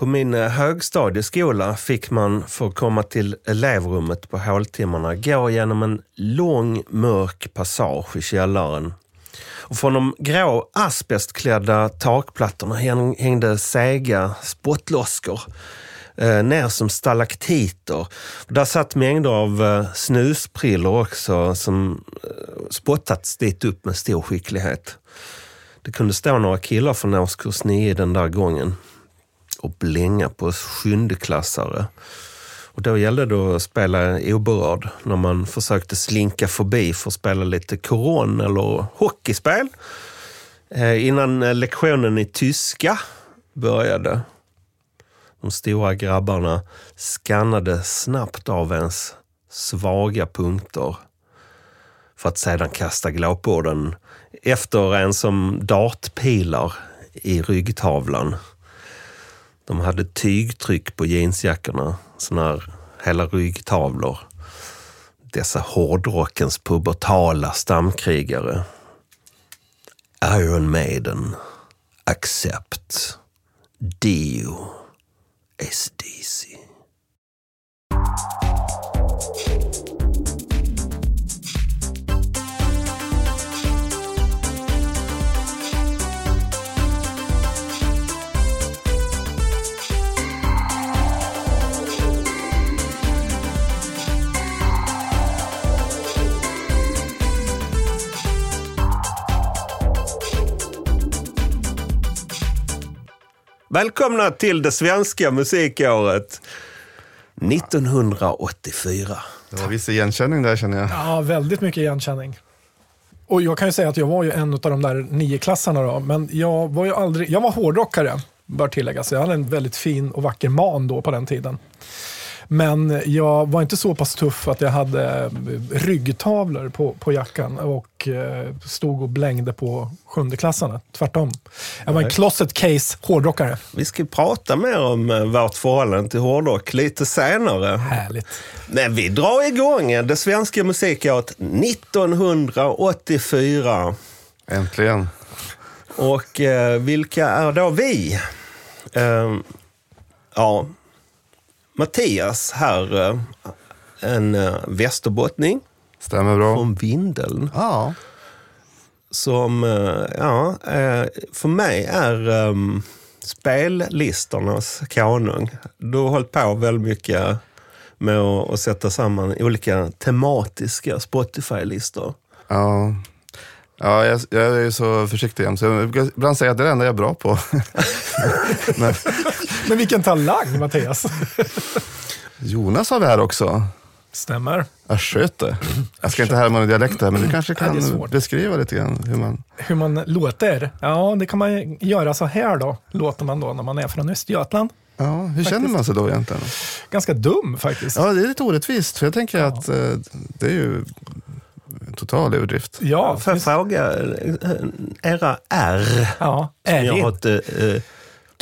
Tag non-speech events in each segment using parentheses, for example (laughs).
På min eh, högstadieskola fick man för att komma till elevrummet på håltimmarna gå genom en lång mörk passage i källaren. Och från de grå asbestklädda takplattorna hängde sega spottloskor eh, ner som stalaktiter. Där satt mängder av eh, snusprillor också som eh, spottats dit upp med stor skicklighet. Det kunde stå några killar från årskurs 9 den där gången och blänga på sjundeklassare. Och då gällde det att spela oberörd när man försökte slinka förbi för att spela lite koron eller hockeyspel. Eh, innan eh, lektionen i tyska började. De stora grabbarna skannade snabbt av ens svaga punkter för att sedan kasta glåporden efter en som dartpilar i ryggtavlan. De hade tygtryck på jeansjackorna, såna här hela ryggtavlor. Dessa hårdrockens pubertala stamkrigare. Iron Maiden, Accept, Dio, SDC. Välkomna till det svenska musikåret 1984. Det var viss igenkänning där känner jag. Ja, väldigt mycket igenkänning. Och jag kan ju säga att jag var ju en av de där nioklassarna då, men jag var ju aldrig, jag var hårdrockare, bör tilläggas. Jag hade en väldigt fin och vacker man då på den tiden. Men jag var inte så pass tuff att jag hade ryggtavlor på, på jackan och eh, stod och blängde på sjundeklassarna. Tvärtom. Jag var en closet case hårdrockare. Vi ska prata mer om eh, vårt förhållande till hårdrock lite senare. Härligt. Men vi drar igång det svenska musikåret 1984. Äntligen. Och eh, vilka är då vi? Eh, ja, Mattias här, eh, en eh, västerbottning Stämmer bra. från Vindeln. Ja. Som, eh, ja, för mig är um, spellistornas konung. Du har hållit på väldigt mycket med att, sätta samman olika tematiska Spotify-listor. Ja. Ja, jag, jag är ju så försiktig jämt, så jag brukar ibland säga att det är det enda jag är bra på. (laughs) Men, Men vilken talang, Mattias. Jonas har vi här också. Stämmer. Östgöte. Jag ska inte härma någon dialekt här, men du kanske kan beskriva lite grann hur man... Hur man låter? Ja, det kan man göra så här då, låter man då när man är från Östergötland. Ja, hur faktiskt. känner man sig då egentligen? Ganska dum faktiskt. Ja, det är lite orättvist, för jag tänker ja. att eh, det är ju en total överdrift. Ja, Får jag fråga, era R, ja, som jag har ett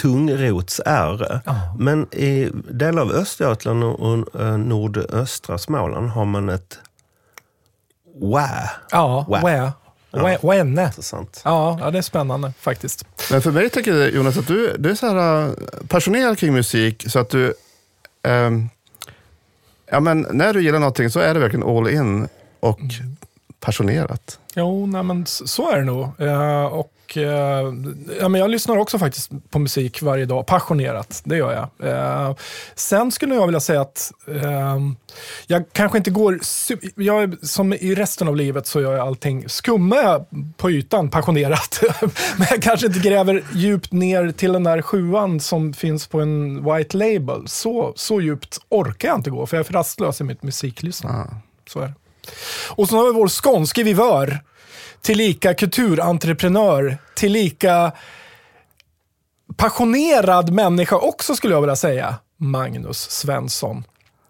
tungrots-R. Ja. Men i delar av Östergötland och äh, nordöstra Småland har man ett wä. Ja, wä. wä. Ja, Wenne. Intressant. Ja, ja, det är spännande faktiskt. Men för mig tänker jag Jonas att du, du är så här passionerad kring musik så att du... Ähm, ja, men när du gillar någonting så är det verkligen all in. Och mm passionerat. Jo, nej, men så är det nog. Uh, och, uh, ja, men jag lyssnar också faktiskt på musik varje dag, passionerat. Det gör jag. Uh, sen skulle jag vilja säga att jag kanske inte går... Jag, som i resten av livet så gör jag allting. Skummar jag på ytan passionerat, (laughs) men jag kanske inte gräver djupt ner till den där sjuan som finns på en white label. Så, så djupt orkar jag inte gå, för jag är för rastlös i mitt musiklyssnande. Ah. Så är det. Och så har vi vår skånske vivör, tillika kulturentreprenör, tillika passionerad människa också skulle jag vilja säga, Magnus Svensson.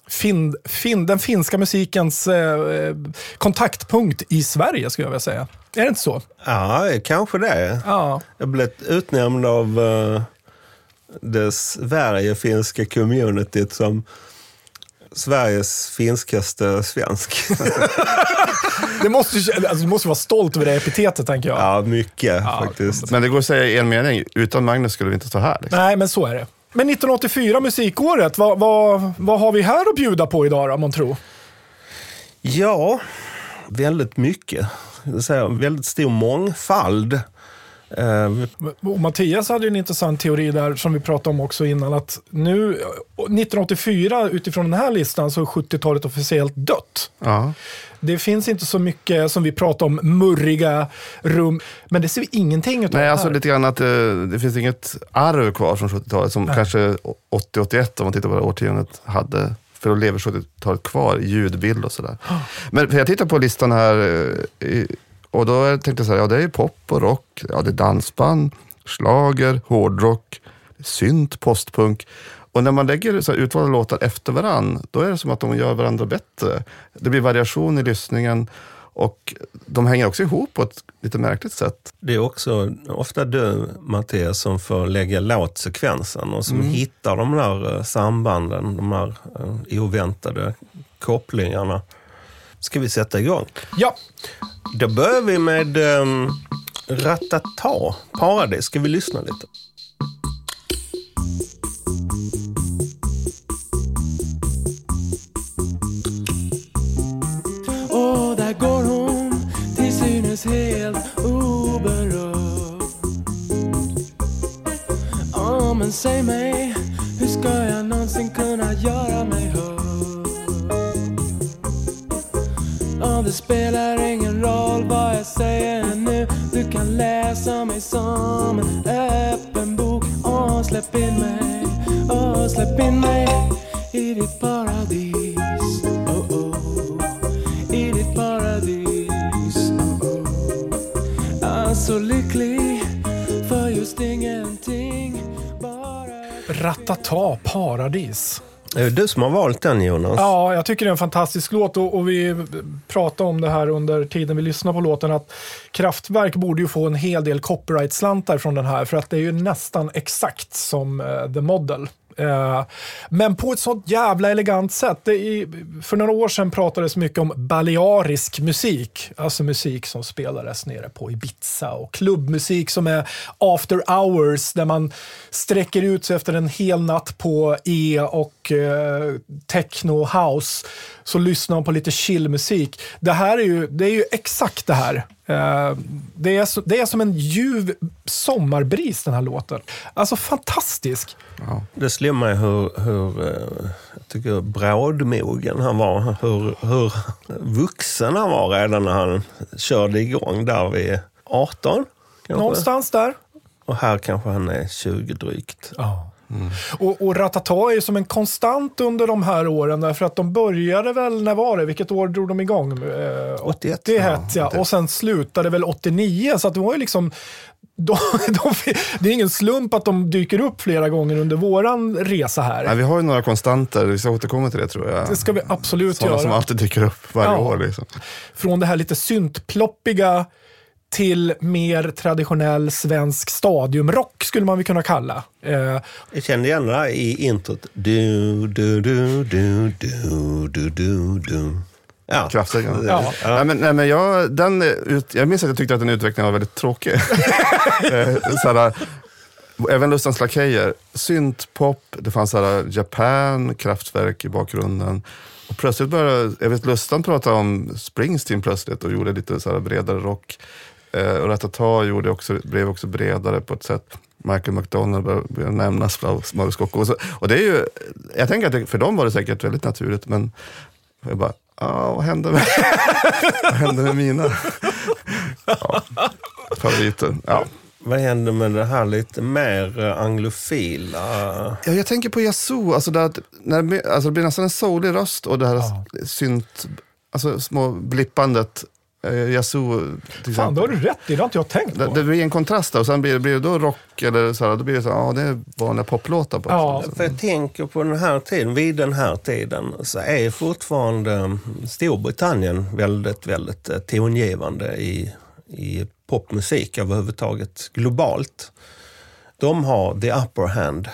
Fin, fin, den finska musikens eh, kontaktpunkt i Sverige, skulle jag vilja säga. Är det inte så? Ja, kanske det. Ja. Jag blev utnämnd av uh, det Sverige-finska communityt som Sveriges finskaste svensk. (laughs) det måste, alltså, du måste vara stolt över det epitetet, tänker jag. Ja, mycket ja, faktiskt. Men det går att säga i en mening, utan Magnus skulle vi inte stå här. Liksom. Nej, men så är det. Men 1984, musikåret, vad, vad, vad har vi här att bjuda på idag då, man tror? Ja, väldigt mycket. Jag vill säga, väldigt stor mångfald. Eh, Och Mattias hade ju en intressant teori där som vi pratade om också innan. Att nu, 1984, utifrån den här listan, så är 70-talet officiellt dött. Ja. Det finns inte så mycket som vi pratar om, murriga rum. Men det ser vi ingenting utav Nej, här. alltså lite grann att eh, det finns inget arv kvar från 70-talet som kanske 80-81, om man tittar på det årtiondet, hade. För då lever 70-talet kvar ljudbild och sådär. Men för jag tittar på listan här eh, i, och då tänkte jag så här, ja det är ju pop och rock, ja det är dansband, slager, hårdrock, synt, postpunk. Och när man lägger så här utvalda låtar efter varann, då är det som att de gör varandra bättre. Det blir variation i lyssningen och de hänger också ihop på ett lite märkligt sätt. Det är också ofta du, Mattias, som får lägga låtsekvensen och som hittar de där eh, sambanden, de där eh, oväntade kopplingarna. Ska vi sätta igång? Ja, Då börjar vi med um, Ratata, Paradis. Ska vi lyssna lite? Och där går hon till synes helt oberörd Ja men säg mig, hur ska jag någonsin det spelar ingen roll vad jag säger nu Du kan läsa mig som en öppen bok Åh släpp in mig, åh släpp in mig i ditt paradis oh, oh. I ditt paradis oh, oh. Jag är så lycklig för just ingenting Bara Ratata, Paradis. Det är du som har valt den, Jonas. Ja, jag tycker det är en fantastisk låt och, och vi pratade om det här under tiden vi lyssnade på låten att Kraftwerk borde ju få en hel del copyright-slantar från den här för att det är ju nästan exakt som uh, The Model. Eh, men på ett sånt jävla elegant sätt. Det är, för några år sedan pratades mycket om balearisk musik, alltså musik som spelades nere på Ibiza och klubbmusik som är after hours där man sträcker ut sig efter en hel natt på E och eh, techno house så lyssnar man på lite chillmusik. Det här är ju, det är ju exakt det här. Eh, det, är så, det är som en ljuv sommarbris den här låten. Alltså fantastisk. Det slår mig hur, hur eh, jag tycker brådmogen han var. Hur, hur vuxen han var redan när han körde igång där vid 18. Kanske. Någonstans där. Och här kanske han är 20 drygt. Och, och Ratata är ju som en konstant under de här åren därför att de började väl, när var det? Vilket år drog de igång? Eh, 81. 81 ja. Och sen slutade väl 89 så att det var ju liksom (laughs) de, de, det är ingen slump att de dyker upp flera gånger under våran resa här. Nej, vi har ju några konstanter, vi ska återkomma till det tror jag. Det ska vi absolut Sådana göra. som alltid dyker upp varje Ja. år. Liksom. Från det här lite syntploppiga till mer traditionell svensk stadiumrock skulle man väl kunna kalla. Eh, Jag kände igen det i introt. Du, du, du, du, du, du, du, du. Ja. Kraftsägaren. Ja. Nej, men, nej, men jag, den, ut, jag minns att jag tyckte att den utvecklingen var väldigt tråkig. (laughs) Eh, såhär, även Lustans Lakejer. Syntpop, det fanns såhär Japan, Kraftwerk i bakgrunden. Och plötsligt började, jag vet Lustan prata om Springsteen plötsligt och gjorde lite såhär bredare rock. Eh, och Ratata gjorde också, blev också bredare på ett sätt. Michael McDonald började nämnas, Mauro Scocco. Och, så, och det är ju, jag tänker att det, för dem var det säkert väldigt naturligt, men jag bara, ah, vad hände med, (laughs) vad hände med mina ja, favoriter? Ja. Vad händer med det här lite mer eh, anglofila? Ja, jag tänker på Yazoo, alltså att, när, det- alltså det blir nästan en soulig röst och det här synt, alltså små blippandet. Eh, Yazoo, till fan, då har exempel. du rätt i. Det har inte jag tänkt Det, på. det blir en kontrast där och sen blir det, blir det då rock eller så här, då blir det så här, ja det är vanliga poplåtar på Ja. För jag tänker på den här tiden, vid den här tiden så är fortfarande mm, Storbritannien väldigt, väldigt eh, tongivande i, i popmusik överhuvudtaget globalt. De har the upper hand.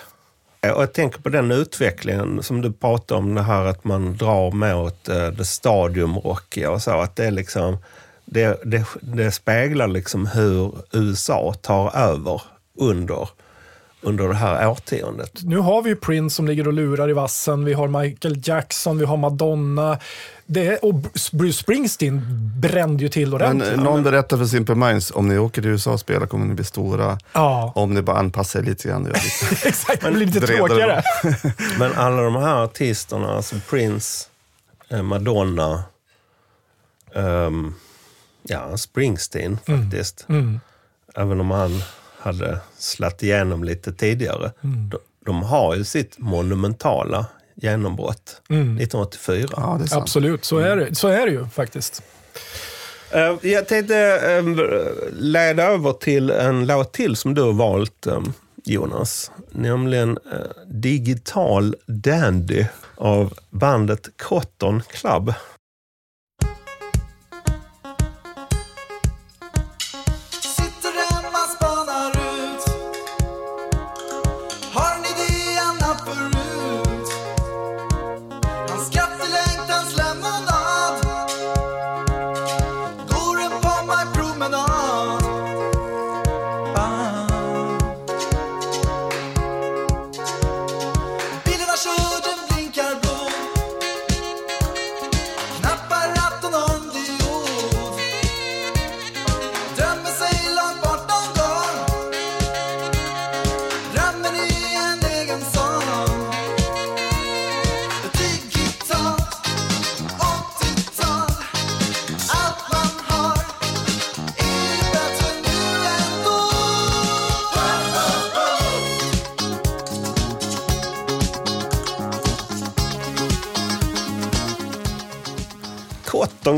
Eh, och jag tänker på den utvecklingen som du pratade om, det här att man drar mot eh, det stadiumrockiga och så. Att det, är liksom, det, det, det speglar liksom hur USA tar över under under det här årtiondet. Nu har vi ju Prince som ligger och lurar i vassen, vi har Michael Jackson, vi har Madonna. Det är, och Bruce Springsteen brände ju till Men ordentligt. eh, någon berättar för Simple Minds, om ni åker till USA och spelar kommer ni bli stora. Ja, Om ni bara anpassar er lite grann. lite- (laughs) exakt. Det blir lite tråkigare. (laughs) Men alla de här artisterna, alltså Prince, eh, Madonna, ehm, ja, Springsteen faktiskt. Mm. Även om han hade slatt igenom lite tidigare. Mm. De, de har ju sitt monumentala genombrott Mm. 1984. Ja, det är sant. Absolut, så är, det, så är det ju faktiskt. Eh, Jag tänkte eh, leda över till en låt till som du har valt, eh, Jonas. Nämligen Digital Dandy av bandet Cotton Club.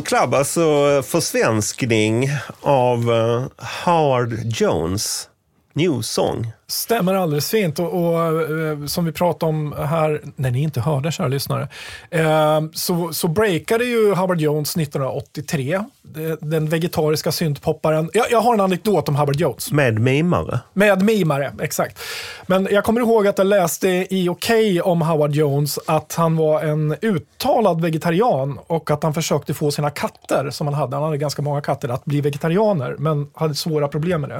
Club, alltså försvenskning av eh, Howard Jones New Song. Stämmer alldeles fint. Och, och eh, som vi pratade om här, när ni inte hörde, kära lyssnare, eh, så, så breakade ju Howard Jones 1983. Det- Den vegetariska syntpopparen. Jag, jag har en anekdot om Howard Jones. Med mimare. Med mimare, exakt. Men jag kommer ihåg att jag läste i Okej om Howard Jones att han var en uttalad vegetarian och att han försökte få sina katter, som han hade, han hade ganska många katter, att bli vegetarianer, men hade svåra problem med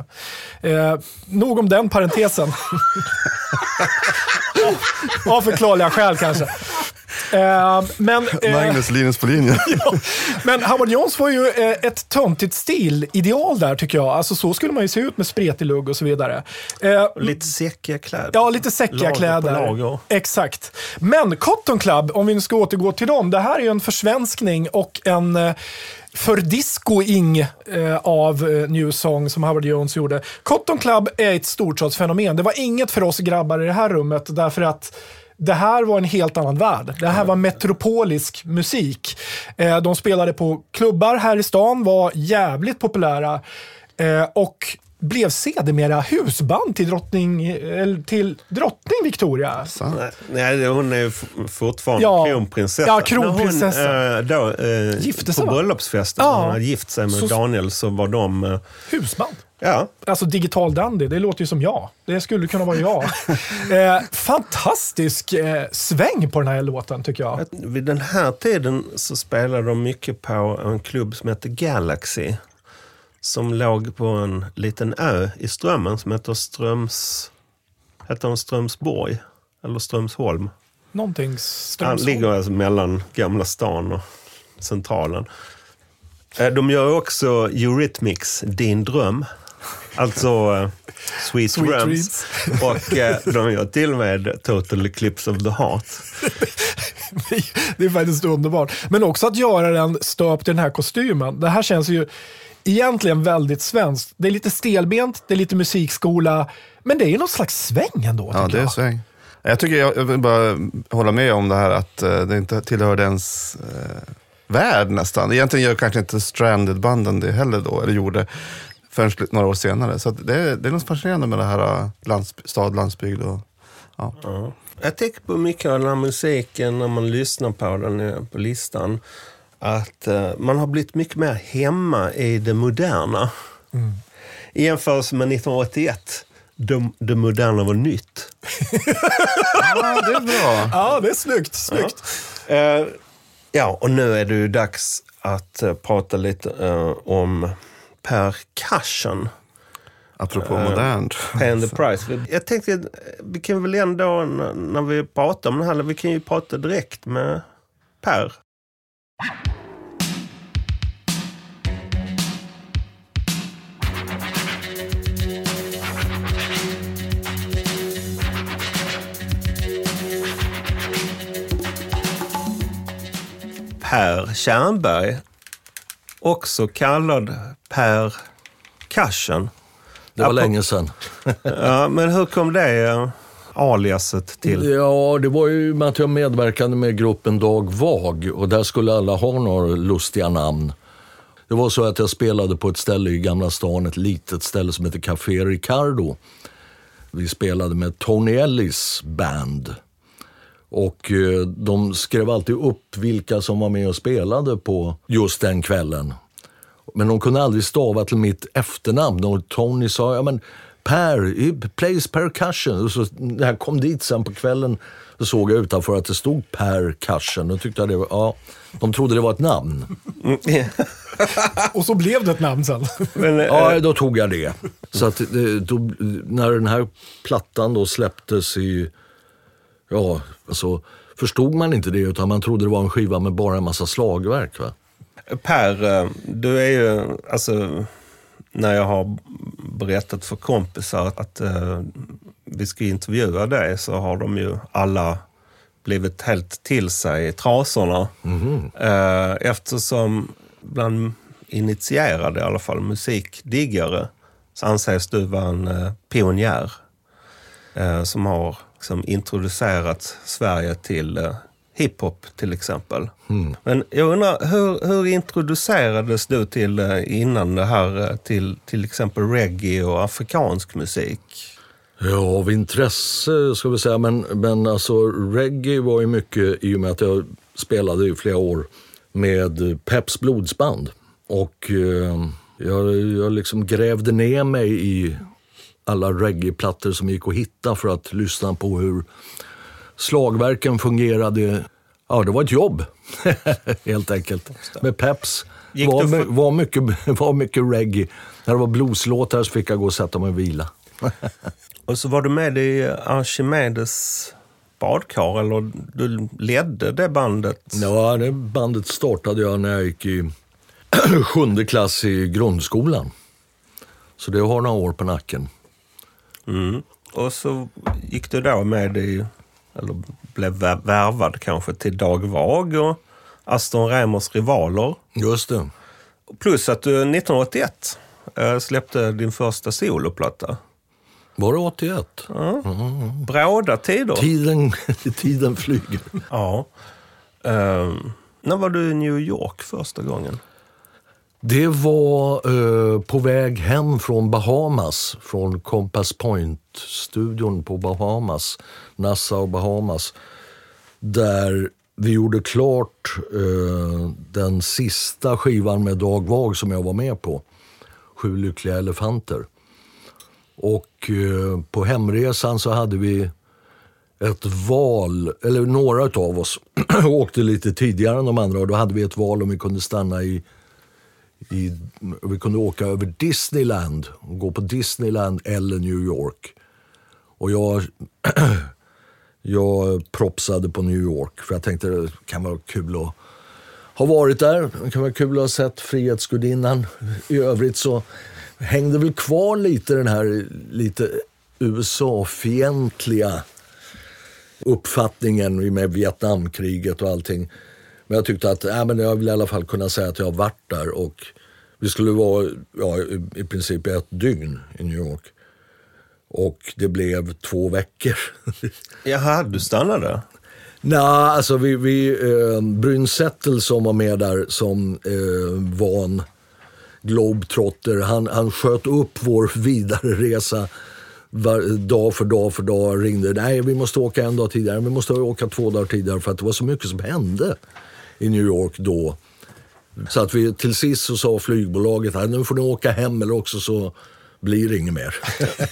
det. Eh, nog om den parentesen. Av förklarliga skäl kanske. Eh, men, eh, Magnus Linus på linjen. (laughs) Ja, men Howard Jones var ju eh, ett töntigt stilideal där tycker jag. Alltså så skulle man ju se ut med spretig lugg och så vidare. Eh, Lite säckiga kläder. Ja, lite säckiga Lager kläder. lager. Exakt. Men Cotton Club, om vi nu ska återgå till dem, det här är ju en försvenskning och en eh, fördiscoing eh, av eh, New Song som Howard Jones gjorde. Cotton Club är ett storstadsfenomen. Det var inget för oss grabbar i det här rummet därför att det här var en helt annan värld. Det här var metropolisk musik. Eh, de spelade på klubbar här i stan, var jävligt populära eh, och blev sedermera husband till drottning, eller till drottning Victoria. Nej, Nej, hon är fortfarande Ja. kronprinsessa. Ja, kronprinsessa. När hon, eh, då, eh, Gifte på sig, va? bröllopsfesten, Ja. när hon hade gift sig med Så- Daniel, så var de... eh, Husband. Ja, Alltså digital dandy, det låter ju som jag. Det skulle kunna vara jag. (laughs) eh, fantastisk eh, sväng på den här låten tycker jag. Vid den här tiden så spelade de mycket på en klubb som heter Galaxy. Som låg på en liten ö i Strömmen som heter Ströms... Heter den Strömsborg? Eller Strömsholm? Någonting Han Strömsholm. ligger alltså mellan Gamla stan och Centralen. Eh, De gör också Eurythmics Din dröm. Alltså eh, (laughs) Sweet, Sweet Dreams. (laughs) Och eh, de gör till och med Total Eclipse of the Heart. (laughs) det är faktiskt underbart. Men också att göra den stöpt i den här kostymen. Det här känns ju egentligen väldigt svenskt. Det är lite stelbent, det är lite musikskola, men det är ju någon slags sväng ändå. Ja, det är jag. sväng. Jag tycker jag, jag vill bara hålla med om det här att eh, det inte tillhör ens eh, värld nästan. Egentligen gör kanske inte Stranded-banden det heller då, eller gjorde förrän några år senare. Så att det, är, det är något fascinerande med det här eh, landsb- stad, landsbygd och ja. Ja. Jag tänker på mycket av den här musiken när man lyssnar på den på listan. Att eh, man har blivit mycket mer hemma i det moderna. I jämförelse med 1981. Det, det moderna var nytt. (laughs) ja, det är bra. Ja, det är snyggt. snyggt. Eh, ja, och nu är det ju dags att eh, prata lite eh, om percussion. Apropå Eh, modernt. Pay and the (laughs) price. Jag tänkte, vi kan väl ändå, när vi pratar om det här, vi kan ju prata direkt med Per. Per Tjernberg, också kallad Per Cashen. Det var länge sedan. (laughs) Ja, men hur kom det aliaset till? Ja, det var ju med att jag medverkade med gruppen Dag Vag och där skulle alla ha några lustiga namn. Det var så att jag spelade på ett ställe i Gamla stan, ett litet ställe som heter Café Ricardo. Vi spelade med Tony Ellis band. Och eh, de skrev alltid upp vilka som var med och spelade på just den kvällen. Men de kunde aldrig stava till mitt efternamn. Och Tony sa, ja men Per, he plays percussion. Och så, när jag kom dit sen på kvällen så såg jag utanför att det stod percussion. Och tyckte jag det var, ja, de trodde det var ett namn. (laughs) Och så blev det ett namn sen. Men, eh, Ja, då tog jag det. Så att det, då, när den här plattan då släpptes i, ja, alltså förstod man inte det utan man trodde det var en skiva med bara en massa slagverk. Va? Per, eh, du är ju, alltså, när jag har berättat för kompisar att eh, vi ska intervjua dig så har de ju alla blivit helt till sig i trasorna. Eh, eftersom bland initierade, i alla fall musikdiggare, så anses du vara en eh, pionjär som har liksom, introducerat Sverige till eh, hiphop till exempel. Men jag undrar, hur, hur introducerades du till eh, innan det här eh, till till exempel reggae och afrikansk musik? Ja, av intresse ska vi säga. Men, men alltså reggae var ju mycket i och med att jag spelade i flera år med Peps blodsband. Och eh, jag, jag liksom grävde ner mig i alla reggae-plattor som gick att hitta för att lyssna på hur slagverken fungerade. Ja, det var ett jobb (laughs) helt enkelt. Med Peps Gick var, för- var, mycket, (laughs) var mycket reggae. När det var blueslåtar så fick jag gå och sätta mig och vila. (laughs) Och så var du med i Archimedes badkar, eller du ledde det bandet? Ja, det bandet startade jag när jag gick i (clears throat) sjunde klass i grundskolan. Så det har några år på nacken. Mm. Och så gick du då med i, eller blev vär- värvad kanske till Dag Vag och Aston Remers rivaler. Just det. Plus att du 1981 eh, släppte din första soloplatta. Var det 81? Bråda tider. Tiden, (laughs) tiden flyger. Ja. Ehm, när var du i New York första gången? Det var eh, på väg hem från Bahamas, från Compass Point-studion på Bahamas, Nassau, Bahamas. Där vi gjorde klart eh, den sista skivan med Dag Vag som jag var med på. Sju lyckliga elefanter. Och eh, på hemresan så hade vi ett val, eller några av oss (clears throat) åkte lite tidigare än de andra och då hade vi ett val om vi kunde stanna i i, vi kunde åka över Disneyland och gå på Disneyland eller New York. Och jag, (clears throat) jag propsade på New York för jag tänkte det kan vara kul att ha varit där. Det kan vara kul att ha sett Frihetsgudinnan. (laughs) I övrigt så hängde väl kvar lite den här lite USA-fientliga uppfattningen med Vietnamkriget och allting. Men jag tyckte att äh, men jag vill i alla fall kunna säga att jag har varit där och vi skulle vara ja, i, princip ett dygn i New York. Och det blev två veckor. (laughs) Jaha, du stannade? Nej, alltså vi, vi eh, Bryn Settle som var med där som eh, van globetrotter, han, han sköt upp vår (laughs) vidare resa var, dag för dag för dag. Ringde, nej vi måste åka en dag tidigare, vi måste åka två dagar tidigare för att det var så mycket som hände i New York då. Så att vi till sist så sa flygbolaget att nu får ni åka hem eller också så blir det inget mer.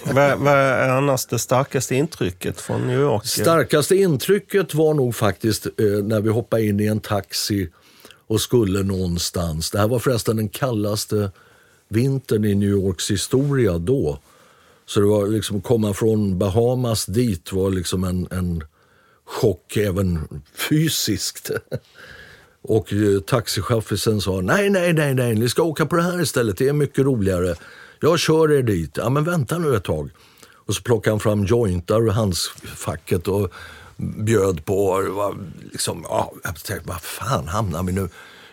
(laughs) Vad, vad är annars det starkaste intrycket från New York? Starkaste intrycket var nog faktiskt eh, när vi hoppade in i en taxi och skulle någonstans. Det här var förresten den kallaste vintern i New Yorks historia då. Så det var liksom, komma från Bahamas dit var liksom en, en chock även fysiskt. (laughs) Och eh, taxichauffören sa, nej, nej, nej, nej, ni ska åka på det här istället, det är mycket roligare. Jag kör er dit. Ja, men vänta nu ett tag. Och så plockade han fram jointar ur handskfacket och bjöd på. Och var liksom, ja, jag tänkte, vad fan hamnar vi nu?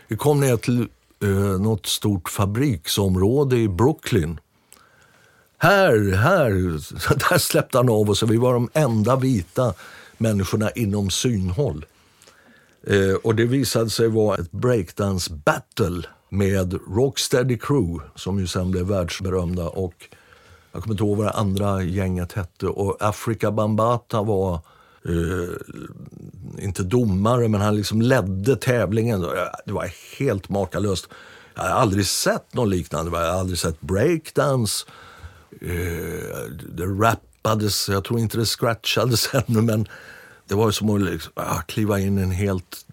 Vi kom ner till eh, något stort fabriksområde i Brooklyn. Här, här, (laughs) där släppte han av oss vi var de enda vita människorna inom synhåll. Eh, och det visade sig vara ett breakdance battle med Rocksteady Crew som ju sen blev världsberömda och jag kommer inte ihåg vad det andra gänget hette och Afrika Bambata var eh, inte domare men han liksom ledde tävlingen. Det var helt makalöst. Jag har aldrig sett något liknande. Jag har aldrig sett breakdance. Eh, det rappades, jag tror inte det scratchades (laughs) ännu men det var som att liksom, ah, kliva in i en helt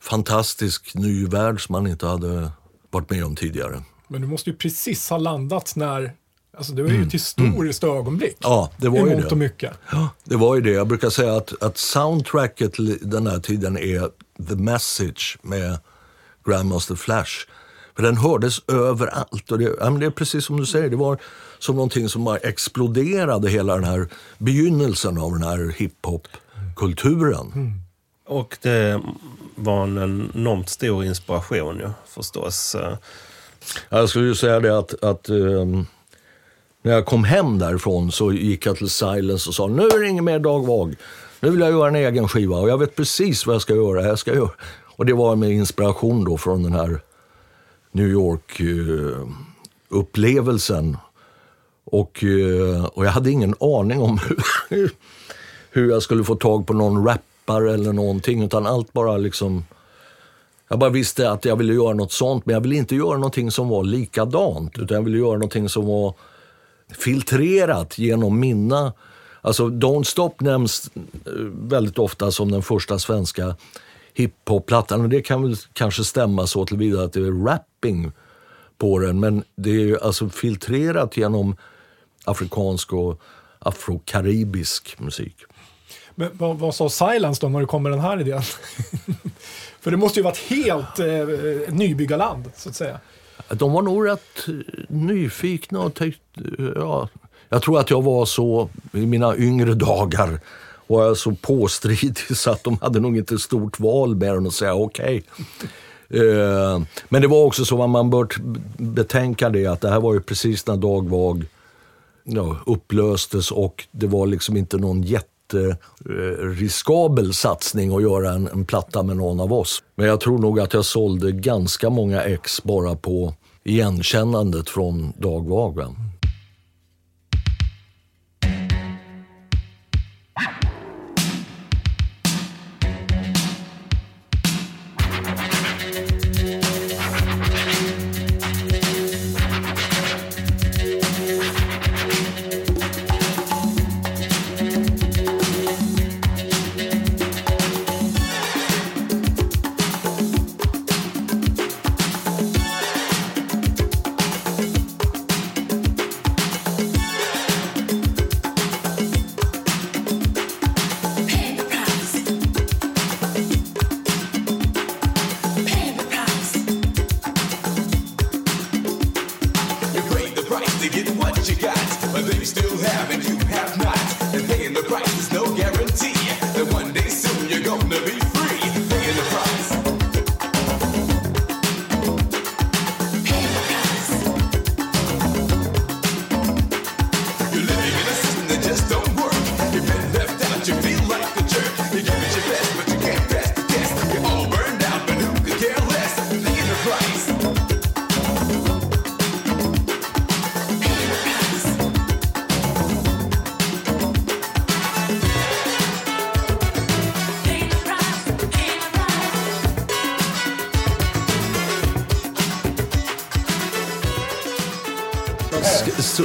fantastisk ny värld som man inte hade varit med om tidigare. Men du måste ju precis ha landat när, alltså det var ju ett historiskt ögonblick. Ja, det var ju det. och mycket. Ja, det var ju det. Jag brukar säga att, att soundtracket den här tiden är The Message med Grandmaster Flash. För den hördes överallt. Och det, ja, det är precis som du säger, det var som någonting som bara exploderade hela den här begynnelsen av den här hiphop-kulturen. Och det var en enormt stor inspiration ju, förstås. Eh, Jag skulle ju säga det att, att ehm, när jag kom hem därifrån så gick jag till Silence och sa nu är det ingen mer Dag Vag. Nu vill jag göra en egen skiva och jag vet precis vad jag ska göra. Jag ska göra. Och det var med inspiration då från den här New York-upplevelsen. Och, eh, och jag hade ingen aning om (laughs) hur, hur jag skulle få tag på någon rappare eller någonting. Utan allt bara liksom... Jag bara visste att jag ville göra något sånt, men jag ville inte göra någonting som var likadant. Utan jag ville göra någonting som var filtrerat genom mina... Alltså Don't Stop nämns eh, väldigt ofta som den första svenska hiphop-plattan. Och det kan väl kanske stämma så tillvida att det är rapping på den. Men det är ju alltså filtrerat genom afrikansk och afrokaribisk musik. Men vad, vad sa Silence då när du kom med den här idén? (laughs) För det måste ju varit helt eh, nybyggarland, så att säga. De var nog rätt eh, nyfikna och tänkte, ja, jag tror att jag var så i mina yngre dagar var jag så påstridig så att de hade nog inte stort val mer än att säga okej. Eh, Men det var också så att man bör betänka det att det här var ju precis när Dag Vag ja, upplöstes och det var liksom inte någon jätte Eh, riskabel satsning att göra en, en platta med någon av oss. Men jag tror nog att jag sålde ganska många ex bara på igenkännandet från Dag Vag.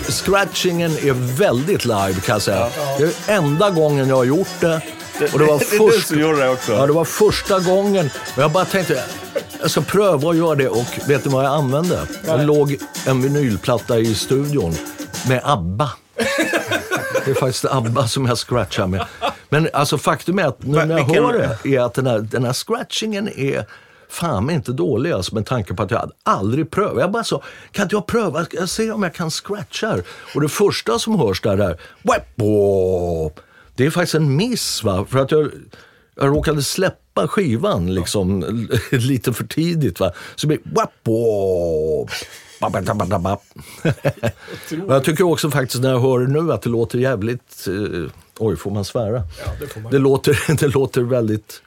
Scratchingen är väldigt live kan jag säga. Det är enda gången jag har gjort det. Och det var det först... som gjorde det också. Ja, det var första gången. Och jag bara tänkte, jag ska pröva att göra det. Och vet ni vad jag använde? Det låg en vinylplatta i studion med ABBA. Det är faktiskt ABBA som jag scratchar med. Men alltså faktum är att nu när jag hör det, är att den här, den här scratchingen är fan inte dålig alltså, med tanke på att jag hade aldrig prövat. Jag bara så, kan inte jag pröva? Jag ser om jag kan scratcha här. Och det första som hörs där är! Det är faktiskt en miss va, för att jag, jag råkade släppa skivan liksom (laughs) lite för tidigt va. Så det blir jag tycker också faktiskt när jag hör det nu att det låter jävligt... Eh, oj, får man svära? Ja, det får man. Det låter, (laughs) det låter väldigt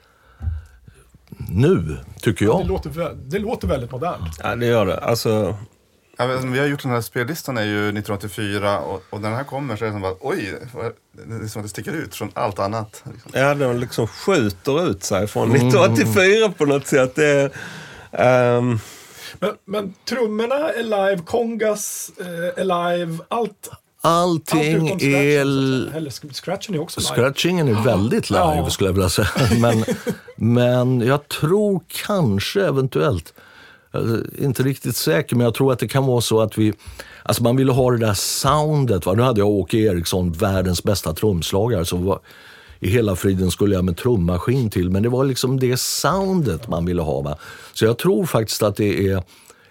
nu, tycker Det jag. låter, vä- det låter väldigt modernt. Ja, det gör det. Alltså, Ja, men vi har gjort den här spellistan är ju 1984 och, och när den här kommer så är det som bara oj, det är som att det sticker ut från allt annat. Liksom. ja, den liksom skjuter ut sig från 1984 på något sätt. Det är, ehm, Men, men trummorna är live, kongas eh, är live, allt. Allt Allting scratchen, är... Eller scratchen är också live. Scratchingen är väldigt live Ja. skulle jag vilja säga. (laughs) Men, men jag tror kanske eventuellt, är inte riktigt säker, men jag tror att det kan vara så att vi, alltså man ville ha det där soundet. Va? Nu hade jag Åke Eriksson, världens bästa trumslagare, som var, i hela friden skulle jag med trummaskin till, men det var liksom det soundet man ville ha. Va? Så jag tror faktiskt att det är,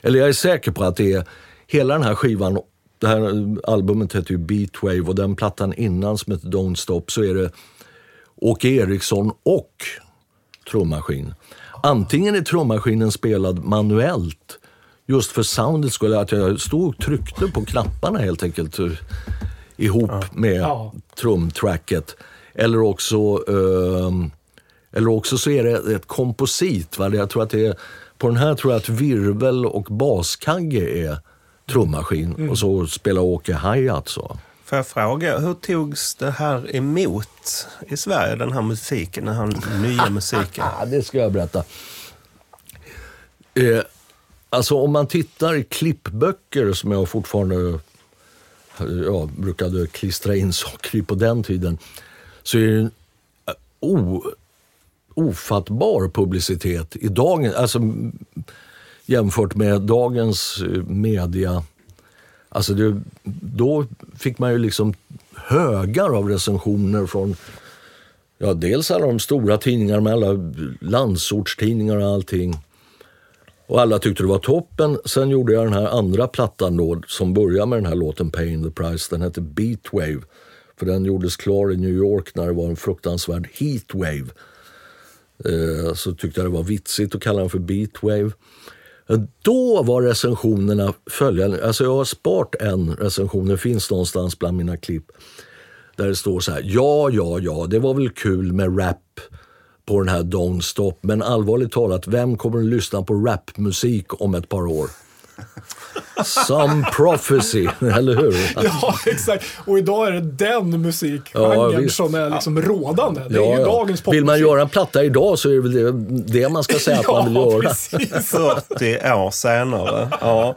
eller jag är säker på att det är hela den här skivan, det här albumet heter ju Beatwave och den plattan innan som heter Don't Stop så är det Åke Eriksson och trummaskin. Antingen är trummaskinen spelad manuellt, just för soundet skulle att jag stod och tryckte på knapparna helt enkelt eh, ihop med Ja. trumtracket. Eller också, ehm, eller också så är det ett komposit. Va? Jag tror att det är, på den här tror jag att virvel och baskagge är trummaskin och så spelar Åke hi-hat. Så. får jag fråga, hur togs det här emot i Sverige, den här musiken, den här nya (laughs) musiken? Ja, det ska jag berätta. Eh, alltså om man tittar i klippböcker som jag fortfarande ja, brukade klistra in (laughs) saker i på den tiden. Så är det en eh, o, ofattbar publicitet i dagen, alltså jämfört med dagens eh, media. Alltså det, då fick man ju liksom högar av recensioner från Ja, dels alla de stora tidningarna med alla landsortstidningar och allting. Och alla tyckte det var toppen. Sen gjorde jag den här andra plattan då, som börjar med den här låten Paying the Price. Den hette Beatwave. För den gjordes klar i New York när det var en fruktansvärd heatwave. Eh, så tyckte jag det var vitsigt att kalla den för Beatwave. Då var recensionerna följande. Alltså jag har sparat en recension, den finns någonstans bland mina klipp. Där det står så här, ja, ja, ja, det var väl kul med rap på den här Don't Stop, men allvarligt talat, vem kommer att lyssna på rapmusik om ett par år? Some prophecy, (laughs) eller hur? Ja, exakt. Och idag är det den musikgenren visst. som är liksom rådande. Det är ju dagens popmusik. Vill man göra en platta idag så är det väl det, det man ska säga att man vill Ja, göra. precis. (laughs) 40 år senare. Ja.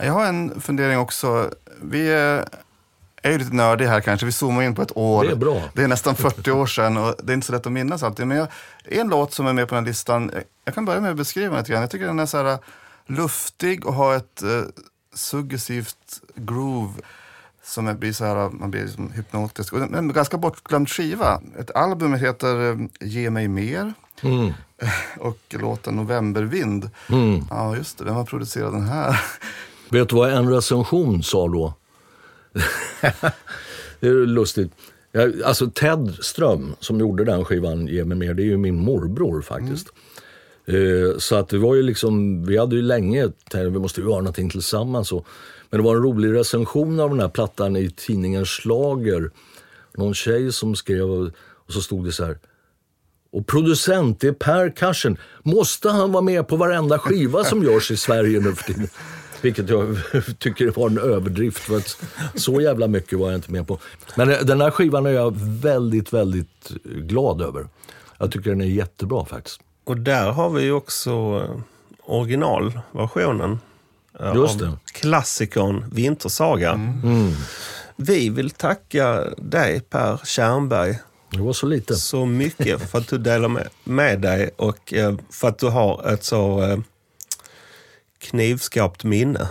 Jag har en fundering också. Vi är, är ju lite nördiga här kanske. Vi zoomar in på ett år. Det är bra. Det är nästan 40 år sedan och det är inte så lätt att minnas alltid. Men jag, en låt som är med på den här listan, jag kan börja med att beskriva den lite grann. Jag tycker den är så här luftig och har ett eh, suggestivt groove som är- blir så här, man blir liksom hypnotisk. Och en, en ganska bortglömd skiva. Ett album heter eh, Ge mig mer. (laughs) Och låten Novembervind. Ja, just det. Vem har producerat den här? (laughs) Vet du vad en recension sa då? (laughs) det är lustigt. Jag, alltså Ted Ström som gjorde den skivan, Ge mig mer, det är ju min morbror faktiskt. Eh, Eh, så att det var ju liksom, vi hade ju länge tänkt att vi måste göra någonting tillsammans. Och, men det var en rolig recension av den här plattan i tidningen Slager. Någon tjej som skrev och, så stod det så här. Och producent, det är Per Karsen. Måste han vara med på varenda skiva som görs i Sverige nu för tiden? Vilket jag (laughs) tycker var en överdrift. För att så jävla mycket var jag inte med på. Men eh, den här skivan är jag väldigt, väldigt glad över. Jag tycker den är jättebra faktiskt. Och där har vi ju också eh, originalversionen. eh, Just av det. Klassikern Vintersaga. Vi vill tacka dig Per Tjernberg Det var så lite. så mycket för att du delar med, med dig och eh, för att du har ett så knivskarpt minne.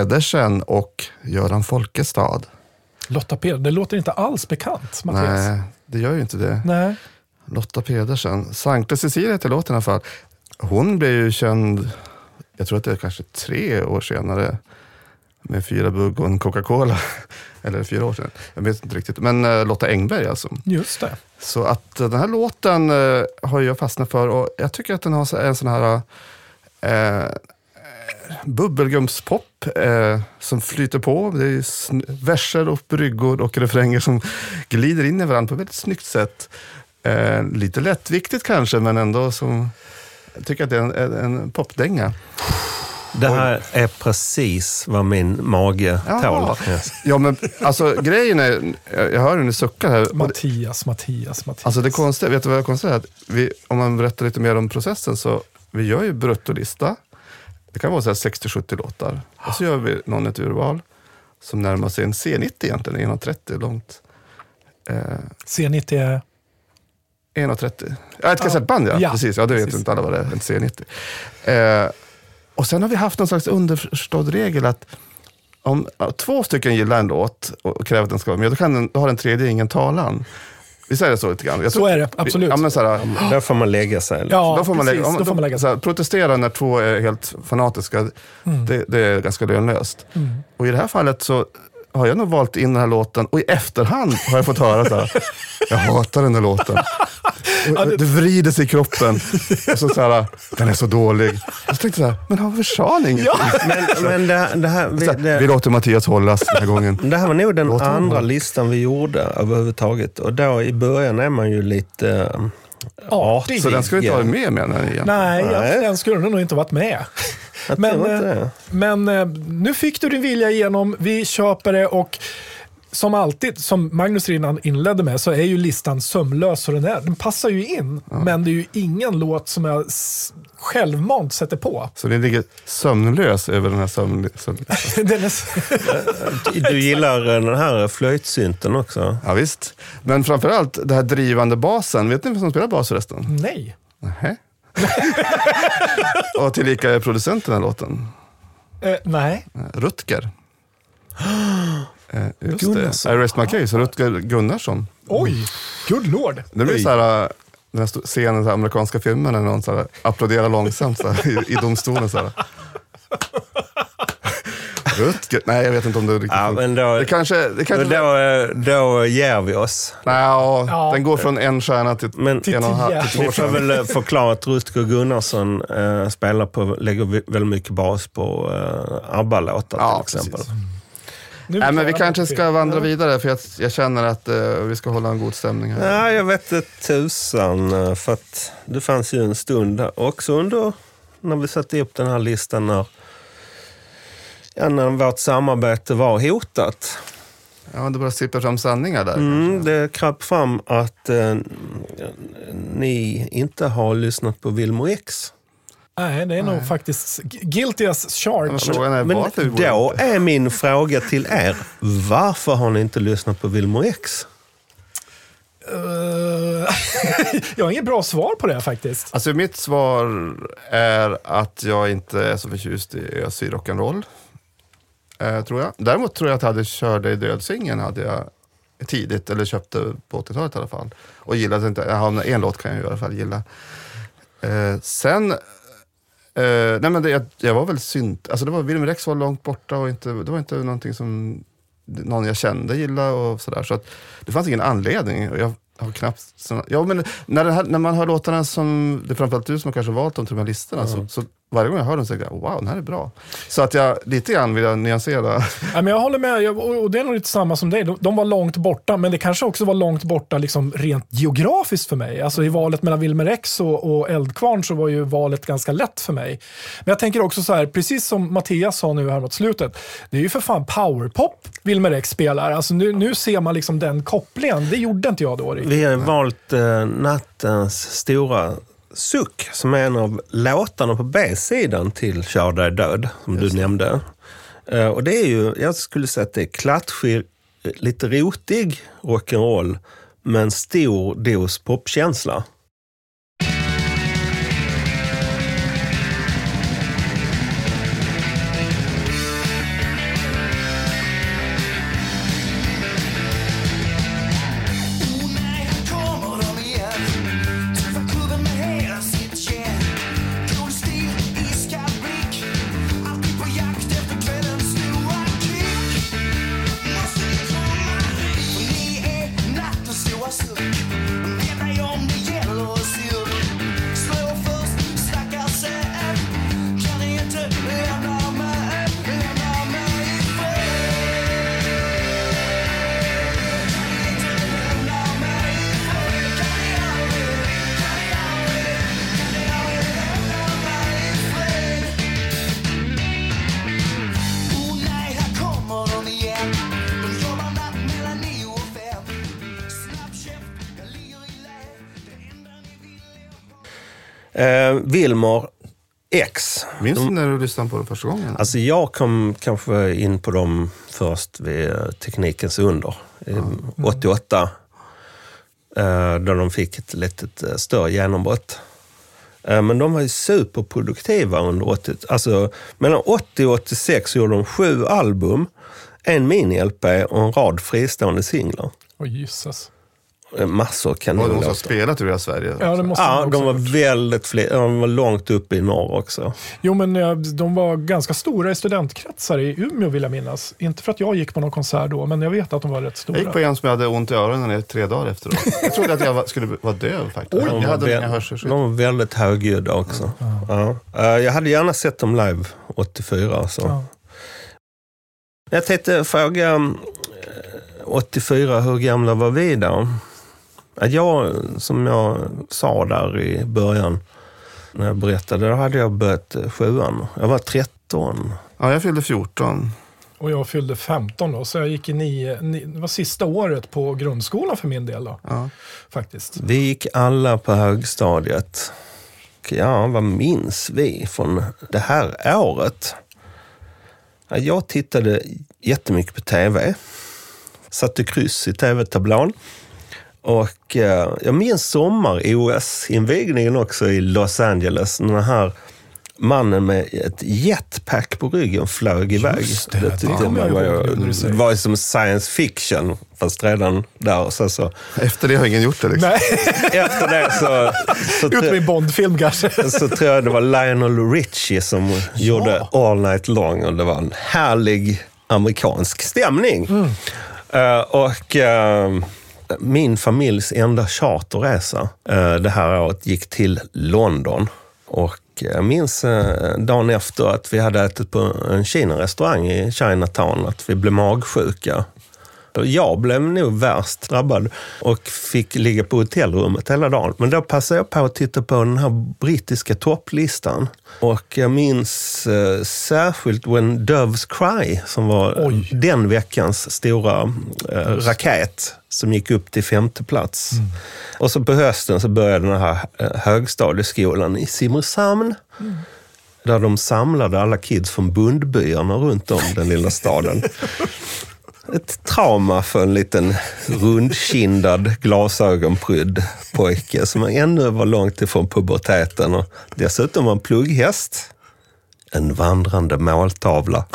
Pedersen och Göran Folkestad. Lotta Peder, det låter inte alls bekant, Mattias. Nej, det gör ju inte det. Nej. Lotta Pedersen. Sankta Cecilia heter låten i alla fall. Hon blev ju känd, jag tror att det är kanske tre år senare, med fyra bugg och en Coca-Cola. (laughs) Eller fyra år sedan, jag vet inte riktigt. Men eh, Lotta Engberg alltså. Just det. Så att eh, den här låten eh, har jag fastnat för och jag tycker att den har en sån här eh, bubbelgumspop eh, som flyter på. Det är verser och bryggor och refränger som glider in i varandra på ett väldigt snyggt sätt. Eh, lite lättviktigt kanske, men ändå som... Jag tycker att det är en, en, popdänga. Det här är precis vad min mage Ja. tål. Yes. Ja, men alltså grejen är, jag hör hur ni suckar här. Mattias, Mattias, Mattias. Alltså det konstiga, vet du vad jag konstiga är? Att vi, om man berättar lite mer om processen så vi gör ju bruttolista. Det kan vara så här 60-70 låtar. Och så gör vi någon ett urval som närmar sig en C90 egentligen, 1,30 långt. Eh, C90 är... 1,30. Ja, ett kassettband ja. Ja, Precis, ja, det vet inte alla vad det är, en C90. Eh, och sen har vi haft någon slags underförstådd regel att om två stycken gillar en låt och kräver att den ska vara med, då, kan den, då har den tredje ingen talan. Visst är det så lite grann? Jag Så tror- är det, absolut. Ja, men så här, Där får man lägga sig. Ja, då får man precis. lägga, om, då får man lägga så här, protestera när två är helt fanatiska, det, det är ganska lönlöst. Och i det här fallet så har jag nog valt in den här låten och i efterhand har jag fått höra så här, jag hatar den här låten. Och, det... vrider sig i kroppen. Och så, så här, den är så dålig. Och så tänkte jag så här, men varför sa ni inget? Men, men det, det, här, vi, låter Mattias hållas den här gången. det här var nog den Låt honom andra hålla. listan vi gjorde överhuvudtaget. Och då i början är man ju lite artig. Så den ska inte vara med menar ni? Nej, Nej. den skulle nog inte varit med. (laughs) Men, eh. Men eh, nu fick du din vilja igenom, vi köper det och som alltid, som Magnus redan inledde med, så är ju listan sömlös så den är. Den passar ju in, men det är ju ingen låt som jag självmant sätter på. Så ni ligger sömnlös över den här sömn... (laughs) den är, Du gillar den här flöjtsynten också? Ja, visst. Men framförallt det här drivande basen. Vet ni vem som spelar bas förresten? nej. Nähä. och tillika är producenten den här låten. Eh, nej. Rutger. (gasps) Eh, just Gunnarsson. det. I rest my case. Rutger Gunnarsson. Oj, good lord. Det blir så här, eh, den här scenen i amerikanska filmer när någon så här, applåderar långsamt så här, i, i domstolen. Så här. Rutger? Nej, jag vet inte om det riktigt Ja, men då, Det kanske... Det då, kanske då, eh, då ger vi oss. nej, ja, Ja. den går från en stjärna till, Men en och en halv, till vi får väl eh, förklara att Rutger Gunnarsson eh, spelar på, lägger väldigt mycket bas på eh, ABBA-låtar Ja, till exempel. precis. Nu Nej, men vi kanske ska vandra vidare för jag, jag känner att eh, vi ska hålla en god stämning här. Ja, jag vet inte tusan. eh, För att det fanns ju en stund också under när vi satte upp den här listan när, ja, när vårt samarbete var hotat. Ja, det börjar sippra fram sanningar där. Mm, det kröp fram att eh, ni inte har lyssnat på Wilmer X. Nej, det är nog faktiskt guilty as charged. Men Men då är min fråga till er, varför har ni inte lyssnat på Wilmer X? Eh, (laughs) jag har inget bra svar på det faktiskt. Alltså mitt svar är att jag inte är så förtjust i ösig rock'n'roll. Eh, tror jag. Däremot tror jag att jag hade Kör dig död-singeln hade jag tidigt, eller köpte på 80-talet i alla fall. Och gillade inte, ja, en låt kan jag i alla fall gilla. Eh, sen, eh, nej men det, jag, jag var väl synt, alltså det var Wilmer X var långt borta och inte, det var inte någonting som någon jag kände gillade och sådär. Så att det fanns ingen anledning. Och jag har knappt... såna- Ja, men när, här, när man hör låtarna som, det är framförallt du som har kanske valt dem till de här listorna, så, så varje gång jag hör dem så tänker jag, wow, den här är bra. Så att jag lite grann vill jag nyansera. Ja, men jag håller med, Jag- och och det är nog lite samma som dig. De, de var långt borta, men det kanske också var långt borta liksom rent geografiskt för mig. Alltså i valet mellan Wilmer X och, och Eldkvarn så var ju valet ganska lätt för mig. Men jag tänker också så här, precis som Mattias sa nu här mot slutet, det är ju för fan powerpop Wilmer X spelar. Alltså nu, nu ser man liksom den kopplingen. Det gjorde inte jag då riktigt. Vi har valt eh, nattens stora suck som är en av låtarna på B-sidan till Kör dig död, som du nämnde. Eh, och det är ju, jag skulle säga att det är klatschig, lite rotig rock'n'roll med en stor dos popkänsla. När du lyssnade på det första gången? Alltså jag kom kanske in på dem först vid eh, Teknikens under, eh, 88. Eh, Då de fick ett litet eh, större genombrott. Men de var ju superproduktiva under 80 Alltså mellan 80 och 86 gjorde de sju album, en mini-LP och en rad fristående singlar. Åh jösses. Eh, Massor Var det de kanonlåtar. spelat i hela Sverige? Ja, det måste Ja, också de var gjort. väldigt fler. De var långt uppe i norr också. Jo, men eh, de var ganska stora i studentkretsar i Umeå vill jag minnas. Inte för att jag gick på någon konsert då, men jag vet att de var rätt stora. Jag gick på en som jag hade ont i öronen i tre dagar efteråt. Jag trodde att jag var, skulle vara döv faktiskt. De jag var, hade vä- inga hörselskydd. de var väldigt högljudda också. Ja. Eh, Jag hade gärna sett dem live 84. Så. Ja. Jag tänkte fråga eh, 84, hur gamla var vi då? Ja, Jag, som jag sa där i början, när jag berättade, då hade jag börjat eh, sjuan. Jag var 13. Ja, jag fyllde 14. Och jag fyllde 15 då, så jag gick i nio, ni, det var sista året på grundskolan för min del då, Ja. faktiskt. Vi gick alla på högstadiet. Ja, vad minns vi från det här året? Ja, Jag tittade jättemycket på tv. Satte kryss i tv-tablån. Och eh, jag minns sommar-OS-invigningen också i Los Angeles. Den här mannen med ett jetpack på ryggen flög iväg. Just det, det tyckte kommer jag man var, när säger. det var ju som science fiction, fast redan där. Och sen så, Efter det har ingen gjort det. Liksom. Nej, (laughs) efter det så, så, utom i Bondfilm kanske. (laughs) så tror jag det var Lionel Richie som gjorde All Night Long och det var en härlig amerikansk stämning. Eh, och eh, min familjs enda charterresa eh, det här året gick till London. Och eh, jag minns eh, dagen efter att vi hade ätit på en Kina-restaurang i Chinatown, att vi blev magsjuka. Jag blev nog värst drabbad och fick ligga på hotellrummet hela dagen. Men då passade jag på att titta på den här brittiska topplistan. Och jag minns eh, särskilt When Doves Cry, som var Oj. den veckans stora eh, raket som gick upp till femte plats. Och så på hösten så började den här eh, högstadieskolan i Simrishamn. Där de samlade alla kids från bondbyarna runt om den lilla staden. (laughs) Ett trauma för en liten rundkindad, glasögonprydd pojke som ännu var långt ifrån puberteten och dessutom var en plugghäst. En vandrande måltavla. (laughs)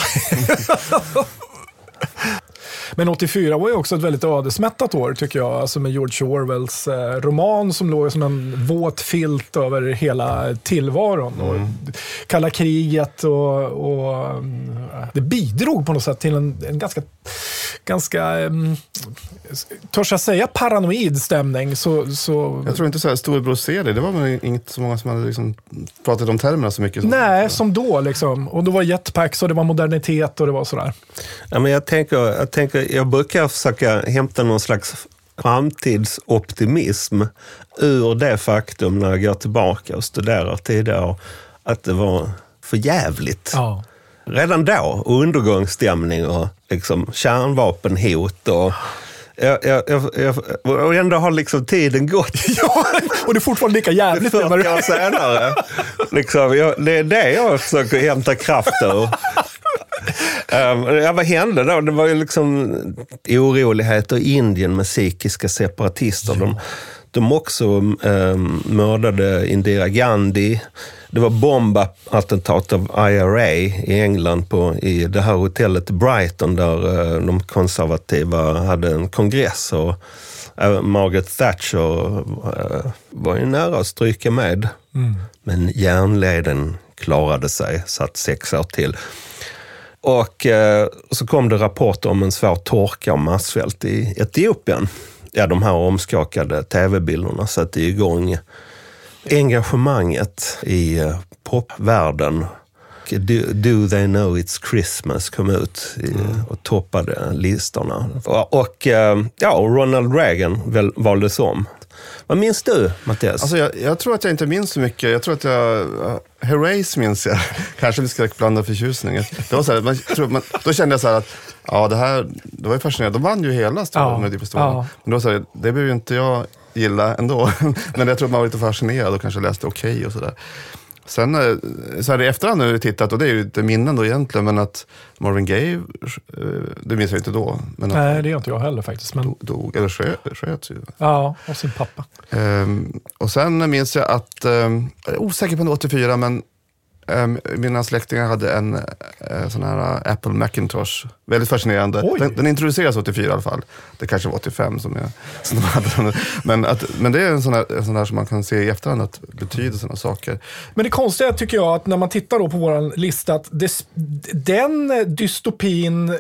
Men 84 var ju också ett väldigt ödesmättat år tycker jag. Alltså med George Orwells eh, roman som låg som en våt filt över hela tillvaron. Och kalla kriget och, och mm, det bidrog på något sätt till en, en ganska, ganska um, törs jag säga paranoid stämning. Så, så, Jag tror inte så här storebror ser det. Det var väl inte så många som hade liksom pratat om termerna så mycket. Som, Nej, som då liksom. Och då var jetpacks och det var modernitet och det var sådär. Ja, men jag, tänker, jag, tänker, jag brukar försöka hämta någon slags framtidsoptimism ur det faktum när jag går tillbaka och studerar tidigare år, att det var för jävligt. Ja. Redan då, och undergångsstämning och liksom kärnvapenhot. Och, jag, jag, jag, och ändå har liksom tiden gått (laughs) ja, och det är fortfarande lika jävligt. nu 40 när du- år senare. Liksom, det är det jag försöker hämta kraft ur. Um, (laughs) ja, vad hände då? Det var ju liksom oroligheter i Indien med sikhiska separatister. De, de också um, mördade Indira Gandhi. Det var bombattentat av IRA i England på, i det här hotellet Brighton där eh, de konservativa hade en kongress. Och, eh, Margaret Thatcher eh, var ju nära att stryka med. Men järnleden klarade sig, satt sex år till. Och eh, så kom det rapporter om en svår torka och massvält i Etiopien. Ja, de här omskakade tv-bilderna satte igång engagemanget i eh, popvärlden. Do, Do They Know It's Christmas kom ut i, och toppade listorna. Och, och eh, ja, Ronald Reagan väl, valdes om. Vad minns du, Mattias? Alltså jag, jag tror att jag inte minns så mycket. Jag tror att jag... Herreys minns jag. (laughs) Kanske med skräckblandad förtjusning. Det var så här, man, tror, man, då kände jag så här att ja, det här det var ju fascinerande. De vann ju hela Ja, Melodifestivalen. ja. Men då så här, det behöver ju inte jag gilla ändå. (laughs) Men jag tror att man var lite fascinerad och kanske läste okej och sådär. Sen eh, så här i efterhand jag tittat, och det är ju inte minnen då egentligen, men att Marvin Gaye, eh, det minns jag inte då, men Nej, det gör inte jag heller faktiskt. Men, dog, eller skö- sköts ju. ja, och sin pappa. Ehm, och sen minns jag att, um, jag är osäker på om det var 84, men um, mina släktingar hade en eh, sån här eh, Apple Macintosh. Väldigt fascinerande. Den, den introducerades 84 i alla fall. Det kanske var 85 som jag (laughs) som de hade den. Men, att, men det är en sån, här, en sån här som man kan se i efterhand, att betydelsen av saker. Men det konstiga tycker jag att när man tittar då på vår lista, att det, den dystopin eh,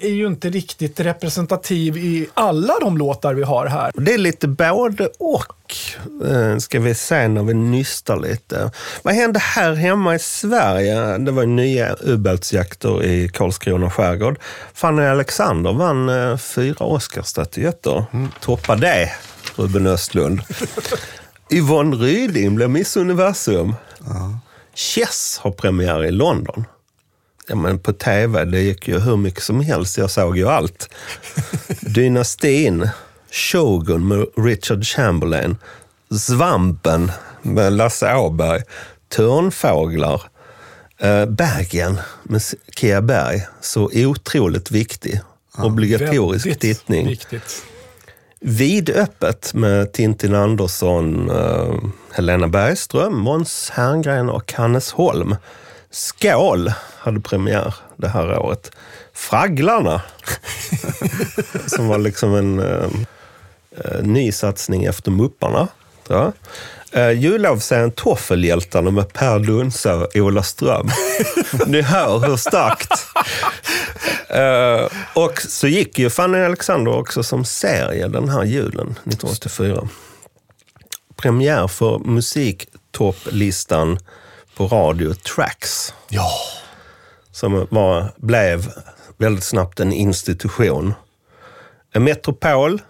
är ju inte riktigt representativ i alla de låtar vi har här. Det är lite både och, ska vi se när vi nystar lite. Vad hände här hemma i Sverige? Det var nya ubåtsjakter i Karlskrona skärgård. Fanny Alexander vann eh, fyra Oscarsstatyetter. Toppa det, Ruben Östlund. (laughs) Yvonne Ryding blev Miss Universum. Chess har premiär i London. Ja, men på tv, det gick ju hur mycket som helst. Jag såg ju allt. (laughs) Dynastin, Shogun med Richard Chamberlain, Svampen med Lasse Åberg, Törnfåglar, eh, Bergen med Kia Berg. Så otroligt viktig. Obligatorisk Väldigt tittning. Viktigt. Vidöppet med Tintin Andersson, eh, Helena Bergström, Måns Herngren och Hannes Holm. Skål hade premiär det här året. Fragglarna, (laughs) som var liksom en eh, eh, ny satsning efter Mupparna. tror jag. Eh, Jullovsserien Toffelhjältarna med Per Dunsa och Ola Ström. (laughs) Ni hör hur starkt. Eh, och så gick ju Fanny Alexander också som serie den här julen 1984. Premiär för musiktopplistan på radio Tracks. Ja. Som var, blev väldigt snabbt en institution. En Metropol,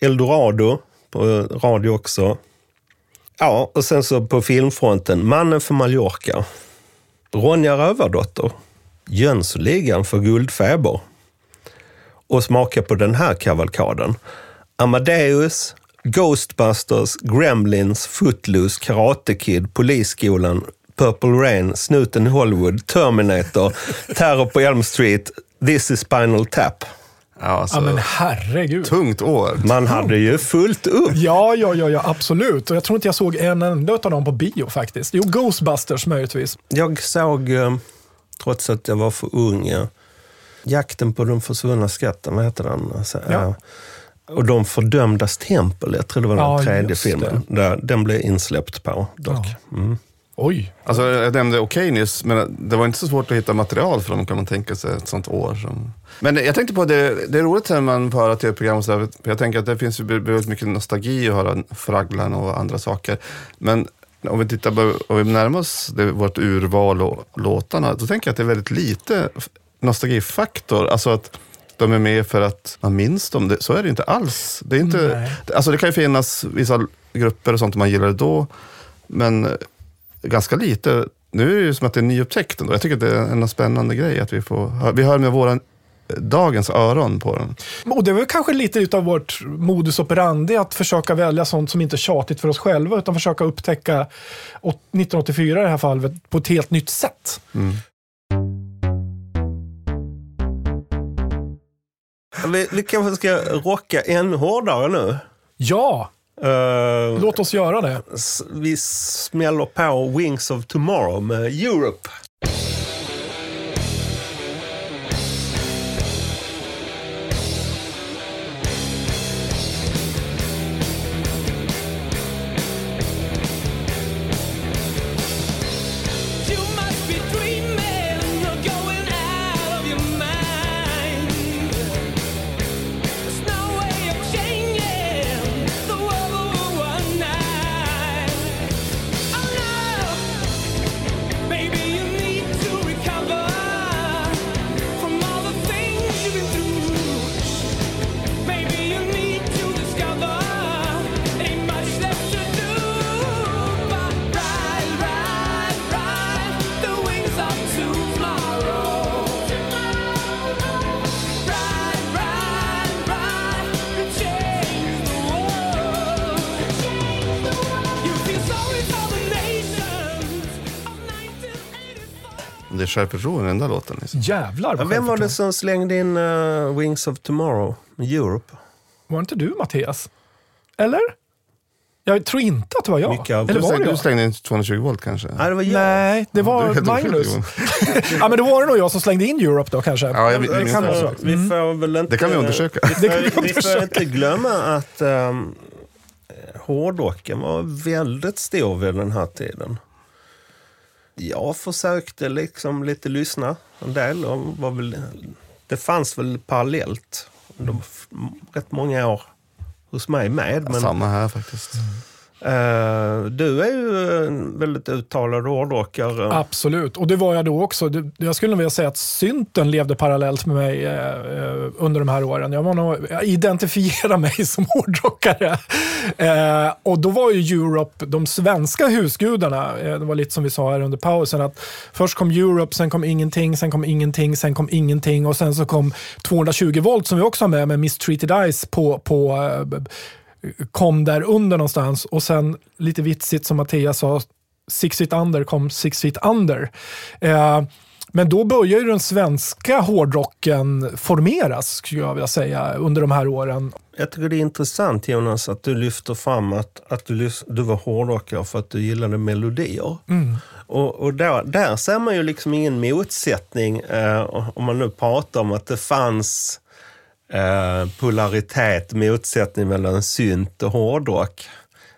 Eldorado på radio också. Ja, och sen så på filmfronten, Mannen för Mallorca. Ronja Rövardotter, Jönssonligan för Guldfeber. Och smaka på den här kavalkaden. Amadeus, Ghostbusters, Gremlins, Footloose, Karate Kid, Polisskolan, Purple Rain, Snuten i Hollywood, Terminator, (laughs) Terror på Elm Street, This is Spinal Tap. Ja, alltså, Ja, men herregud. Tungt år. Man hade ju fullt upp. Ja, ja, ja, ja, absolut. Och jag tror inte jag såg en enda av dem på bio faktiskt. Jo, Ghostbusters möjligtvis. Jag såg, eh, trots att jag var för ung, ja, Jakten på den försvunna skatten, vad heter den? Alltså, Ja. eh, Och De fördömdas tempel, jag tror det var den Ja, tredje filmen. Där, den blev insläppt på dock. Mm. Oj. Alltså, jag nämnde okej nyss, men det var inte så svårt att hitta material för dem kan man tänka sig ett sånt år. Som... Men jag tänkte på det, det är roligt när man får höra tv-program och så där, för jag tänker att det finns ju väldigt mycket nostalgi att höra Fragglarna och andra saker. Men om vi tittar på, om vi närmar oss det, vårt urval och låtarna, då tänker jag att det är väldigt lite nostalgifaktor. Alltså att de är med för att man minns dem. Det, så är det inte alls. Det, är inte, Nej. alltså det kan ju finnas vissa grupper och sånt man gillade då, men ganska lite. Nu är det ju som att det är nyupptäckt ändå. Jag tycker att det är en spännande grej att vi får vi hör med våra eh, dagens öron på den. Och det är väl kanske lite utav vårt modus operandi att försöka välja sånt som inte är tjatigt för oss själva utan försöka upptäcka åt- 1984 i det här fallet på ett helt nytt sätt. Vi, vi kanske ska rocka ännu hårdare nu. Ja, Eh, låt oss göra det. vi smäller på Wings of Tomorrow med Europe. Det är självförtroende i den där låten. Liksom. Jävlar Ja, vad vem var det som slängde in eh, Wings of Tomorrow Europe? Var det inte du Mattias? Eller? Jag tror inte att det var jag. Av- Eller Du var det slängde, du slängde in 220 volt kanske? Nej, det var jag. Nej, det (laughs) Du var oskyldig, Magnus. (laughs) Ja, men då var det nog jag som slängde in Europe då kanske. Ja, jag, det kan det. vara så. Vi får väl inte, Det kan vi undersöka. Vi (laughs) Det kan vi får, vi får inte glömma att um, hårdrocken var väldigt stor vid den här tiden. Jag försökte liksom lite lyssna en del. Och var väl, det fanns väl parallellt. under rätt många år hos mig med. Men, Samma här faktiskt. Eh, du är ju en väldigt uttalad hårdrockare. Absolut, och det var jag då också. Jag skulle nog vilja säga att synten levde parallellt med mig eh, eh, under de här åren. Jag, var nog, jag identifierade mig (laughs) som hårdrockare. Och då var ju Europe de svenska husgudarna. Det var lite som vi sa här under pausen. att Först kom Europe, sen kom ingenting, sen kom ingenting, sen kom ingenting och sen så kom 220 volt som vi också har med med Mistreated Eyes på, på kom där under någonstans och sen lite vitsigt som Mattias sa, Six Feet Under kom Six Feet Under. Eh, men då börjar ju den svenska hårdrocken formeras, skulle jag vilja säga, under de här åren. Jag tycker det är intressant Jonas att du lyfter fram att, att du, du var hårdrockare för att du gillade melodier. Och, och där, där ser man ju liksom ingen motsättning eh, om man nu pratar om att det fanns eh, polaritet, motsättning mellan synt och hårdrock.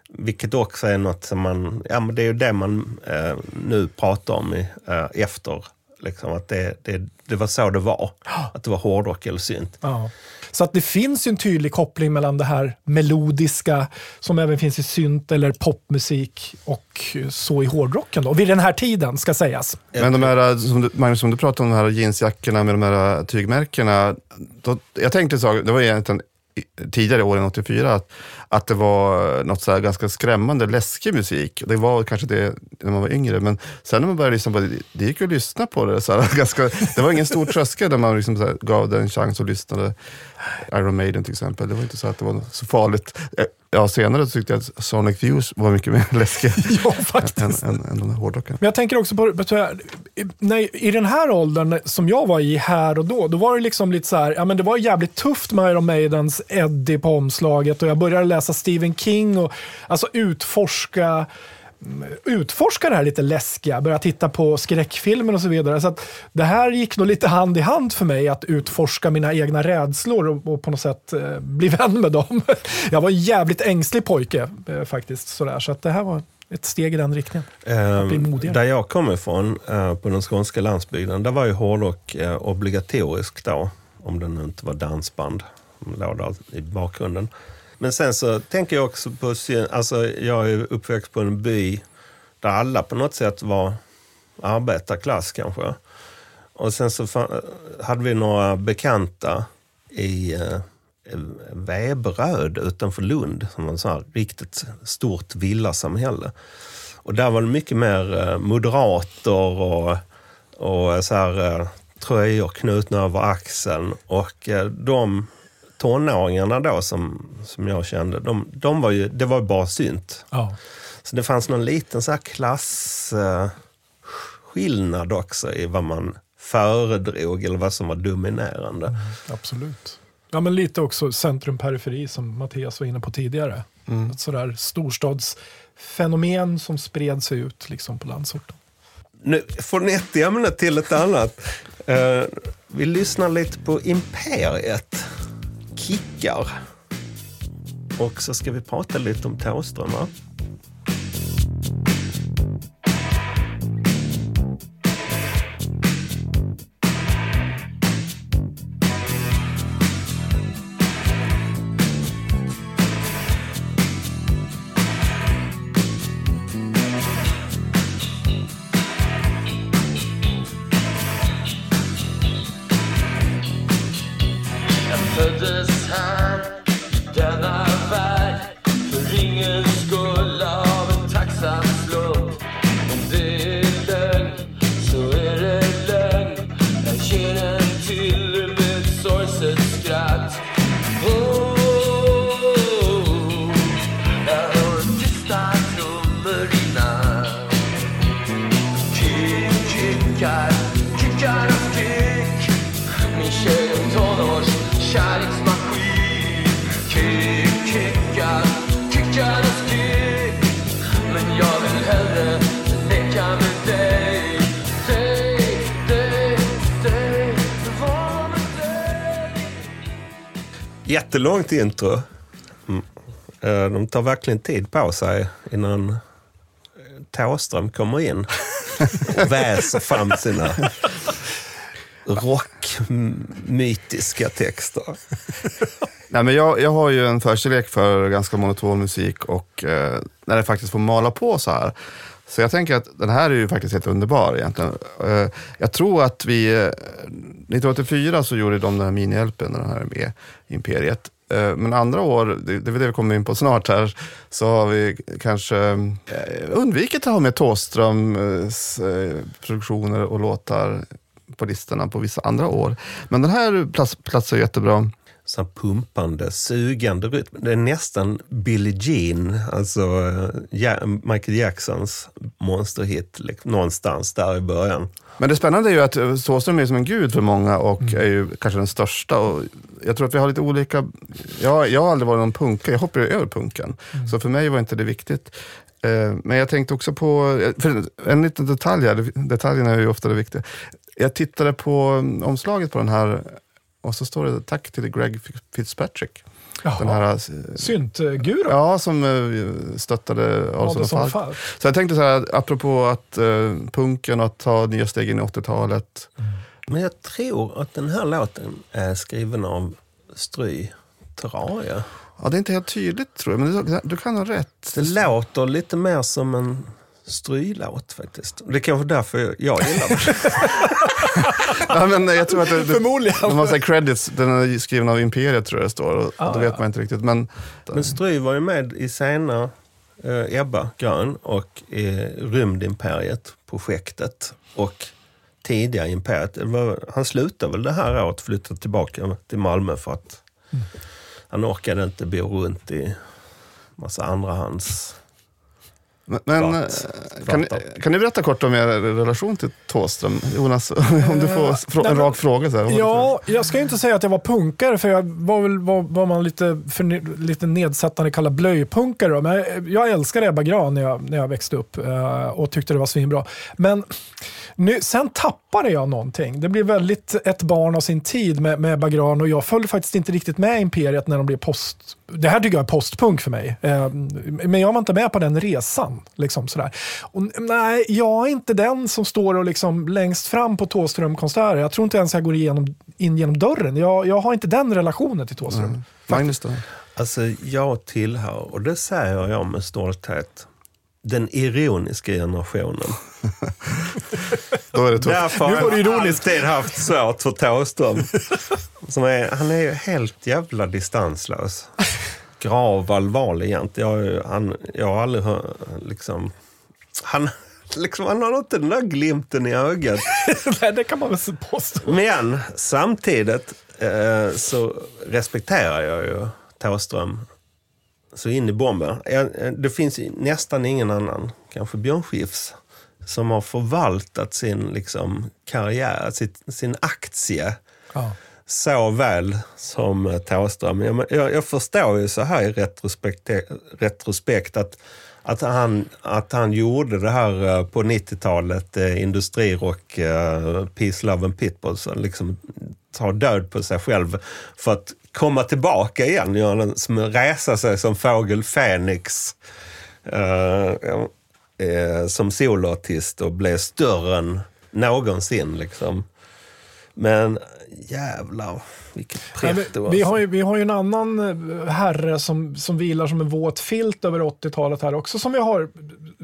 Vilket också är något som man, ja men det är ju det man eh, nu pratar om i, eh, efter. Liksom, att det, det, det var så det var. Att det var hårdrock eller synt. Ja. Så att det finns ju en tydlig koppling mellan det här melodiska som även finns i synt eller popmusik och eh, så i hårdrocken. Då. Vid den här tiden ska sägas. Men de här, eh, som du, Magnus, som du pratade om, de här jeansjackorna med de här eh, tygmärkena. Då, jag tänkte så, det var egentligen tidigare åren 84, att, att det var något så ganska skrämmande, läskig musik. Det var kanske det när man var yngre, men sen när man började lyssna på det, det gick att lyssna på det. Så här, (laughs) ganska, det var ingen stor tröskel där man liksom här, gav det en chans och lyssnade. Iron Maiden till exempel, det var inte så att det var så farligt. Eh, Ja, senare tyckte jag att Sonic Views var mycket mer (laughs) läskiga (laughs) Ja, än, faktiskt. än, än de här hårdrockarna. Men jag tänker också på, när, i den här åldern som jag var i här och då, då var det liksom lite så här, ja men det var jävligt tufft med Iron Maidens Eddie på omslaget och jag började läsa Stephen King och alltså utforska utforska det här lite läskiga, börja titta på skräckfilmer och så vidare. Så att det här gick nog lite hand i hand för mig att utforska mina egna rädslor och, och på något sätt eh, bli vän med dem. (laughs) Jag var en jävligt ängslig pojke eh, faktiskt. Sådär. Så att det här var ett steg i den riktningen. Eh, där jag kommer ifrån, eh, på den skånska landsbygden, där var ju hårdrock eh, obligatoriskt då. Om det nu inte var dansband som låg i bakgrunden. Men sen så tänker jag också på, alltså jag är uppväxt på en by där alla på något sätt var arbetarklass kanske. Och sen så hade vi några bekanta i eh, Veberöd utanför Lund, som var ett här riktigt stort villasamhälle. Och där var det mycket mer eh, moderater och, och så här, eh, tröjor knutna över axeln. Och eh, de tonåringarna då som, som jag kände, de, de var ju, det var ju bara synt. Ja. Så det fanns någon liten så här klassskillnad eh, skillnad också i vad man föredrog eller vad som var dominerande. Absolut. Ja, men lite också centrum-periferi som Mattias var inne på tidigare. Ett sådär storstadsfenomen som spred sig ut liksom på landsorten. Nu, från ett ämne till ett annat. Eh, vi lyssnar lite på Imperiet. Kickar. Och så ska vi prata lite om Thåström. Jättelångt intro. Mm. Eh, De tar verkligen tid på sig innan eh, Thåström kommer in (laughs) och väser fram sina rockmytiska texter. Nej, men jag, jag har ju en förkärlek för ganska monoton musik och eh, när det faktiskt får mala på så här. Så jag tänker att den här är ju faktiskt helt underbar egentligen. Eh, jag tror att vi, eh, 1984 så gjorde de den här mini när den här är med i Imperiet. Eh, men andra år, det är väl det vi kommer in på snart här, så har vi kanske undvikit att ha med Thåströms produktioner och låtar på listorna på vissa andra år. Men den här plats, platsar jättebra. Så pumpande, sugande rytm. Det är nästan Billie Jean, alltså eh, Michael Jacksons monsterhit, liksom, någonstans där i början. Men det spännande är ju att eh, Thåström är som en gud för många och är ju kanske den största. Och jag tror att vi har lite olika... Jag, jag har aldrig varit någon punkare, jag hoppar ju över punken. Så för mig var inte det viktigt. Eh, Men jag tänkte också på, en liten detalj här, detaljerna är ju ofta det viktiga. Jag tittade på mm, omslaget på den här och så står det tack till Greg Fitzpatrick. Jaha. Den här, eh, Syntguru? ja, som eh, stöttade Adolfsson och Falk. Så jag tänkte så här, apropå att eh, punken och att ta nya steg in i 80-talet. Men jag tror att den här låten är skriven av Stry Terraria. Ja, det är inte helt tydligt tror jag, men du, du kan ha rätt. Det låter lite mer som en Stry-låt faktiskt. Det är kanske därför jag gillar den. (laughs) Ja, men jag tror att det, det, Förmodligen. De har sagt credits, den är skriven av Imperiet tror jag det står. Och, Ah, då vet man inte riktigt. Men, Men Stry var ju med i sena eh, Ebba Grön och i Rymdimperiet-projektet och tidiga Imperiet. Var, han slutade väl det här året, flyttade tillbaka till Malmö för att han orkade inte bo runt i massa andrahands... men, Fatt. eh, kan, kan ni berätta kort om er relation till Thåström? Jonas, (laughs) om du får frå- nej, en rak fråga. Så här. Du Ja, jag ska ju inte säga att jag var punkare, för jag var väl vad, man lite, för, lite nedsättande kallar blöjpunkare. Då. Men jag, jag älskade Ebba Grön när jag, när jag växte upp eh, och tyckte det var svinbra. Men nu, sen tappade jag någonting. Det blev väldigt ett barn av sin tid med, med Ebba Grön och jag följde faktiskt inte riktigt med Imperiet när de blev post... Det här tycker jag är postpunk för mig. Eh, men jag var inte med på den resan. Liksom, sådär. Och, nej, jag är inte den som står och liksom längst fram på Thåström-konserter. Jag tror inte ens jag går igenom, in genom dörren. Jag, jag har inte den relationen till Thåström. Mm. Magnus då? Alltså, jag tillhör, och det säger jag med stolthet, den ironiska generationen. (laughs) Då är det tufft. Därför Nu har var det jag ironiskt. alltid haft svårt för Thåström. (laughs) Som är, han är ju helt jävla distanslös. (laughs) Grav egentligen. Jag, han, jag har aldrig hört, liksom... Han, (laughs) liksom, han har inte den där glimten i ögat. (laughs) nej, det kan man väl påstå. Men samtidigt eh, så respekterar jag ju Thåström så in i bomben. Eh, det finns nästan ingen annan, kanske Björn Skifs, som har förvaltat sin liksom, karriär, sitt, sin aktie Ja så väl som Thåström. Jag, jag, jag förstår ju så här i retrospekt, retrospekt att, att, han, att han gjorde det här eh, på 90-talet, eh, industrirock, eh, Peace, Love and Pitbulls, liksom ta död på sig själv för att komma tillbaka igen, göra en, som resa sig som fågel Fenix eh, eh, som soloartist och blev större än någonsin. Liksom. Men jävlar, vilket Nej, pretto. vi, vi, alltså. har ju, vi har ju en annan eh, herre som, som vilar som en våt filt över 80-talet här också, som vi har,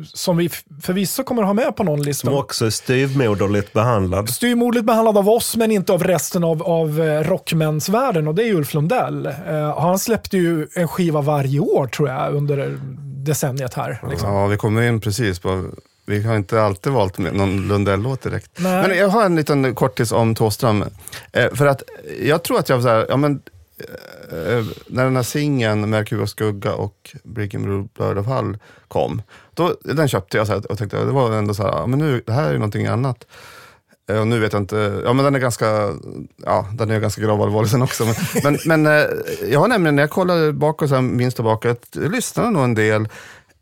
som vi förvisso kommer att ha med på någon lista. Som också är styvmoderligt behandlad. Styrmodligt behandlad av oss, men inte av resten av, av eh, rockmänsvärlden och det är Ulf Lundell. Eh, han släppte ju en skiva varje år tror jag under decenniet här. Liksom. Ja, vi kommer in precis på... Vi har inte alltid valt med någon Lundell-låt direkt. Nej. Men jag har en liten kortis om Thåström. Eh, för att jag tror att jag så här, ja men eh, när den här singeln Merkur och skugga och Breaking Blood of Hull kom, då, den köpte jag så här, och tänkte, det var ändå så här, ja, men nu, det här är ju någonting annat. Eh, Och nu vet jag inte, ja men den är ganska, ja den är ganska gravallvarlig också. Men, men, men eh, jag har nämligen, när jag kollade bakåt, minst tillbaka, att jag lyssnade nog en del.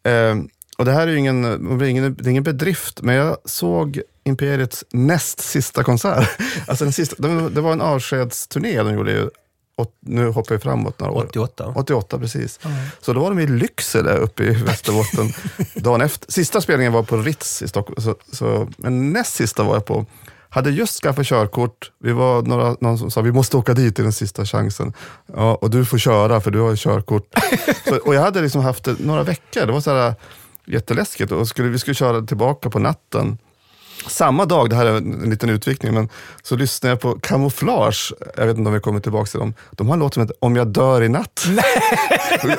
Eh, och det här är ju ingen, det är ingen, det är ingen bedrift, men jag såg Imperiets näst sista konsert. (laughs) Alltså den sista, det var- en avskedsturné de gjorde, ju, åt, nu hoppar jag framåt några år. 88. 88, precis. Så då var de i Lycksele uppe i Västerbotten (laughs) dagen efter. Sista spelningen var på Ritz i Stockholm, så, så, men näst sista var jag på. Hade just skaffat körkort, vi var några, någon som sa vi måste åka dit i den sista chansen. Ja, och du får köra för du har ju körkort. (laughs) så, och jag hade liksom haft det några veckor, det var så här jätteläskigt. Och skulle, vi skulle köra tillbaka på natten. Samma dag, det här är en liten utvikning, men så lyssnade jag på Camouflage. Jag vet inte om vi kommer tillbaka till dem. De har en låt som heter Om jag dör i natt.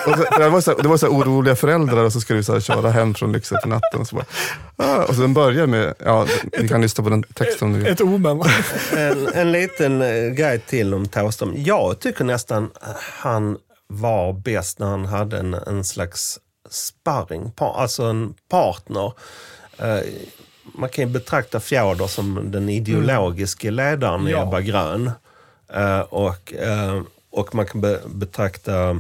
och så, det var så, här- det var så här oroliga föräldrar och så skulle vi så här köra hem från Lycksele på natten. Och så, bara, ah, och så den börjar med, ja, ni kan lyssna på den texten om ni vill. Ett omen. En, en liten eh, grej till om Thåström. Jag tycker nästan han var bäst när han hade en, en slags sparring, pa- alltså en partner. Eh, man kan ju betrakta Fjodor som den ideologiska ledaren i Ja. Ebba Grön. Eh, och, eh, och man kan be, betrakta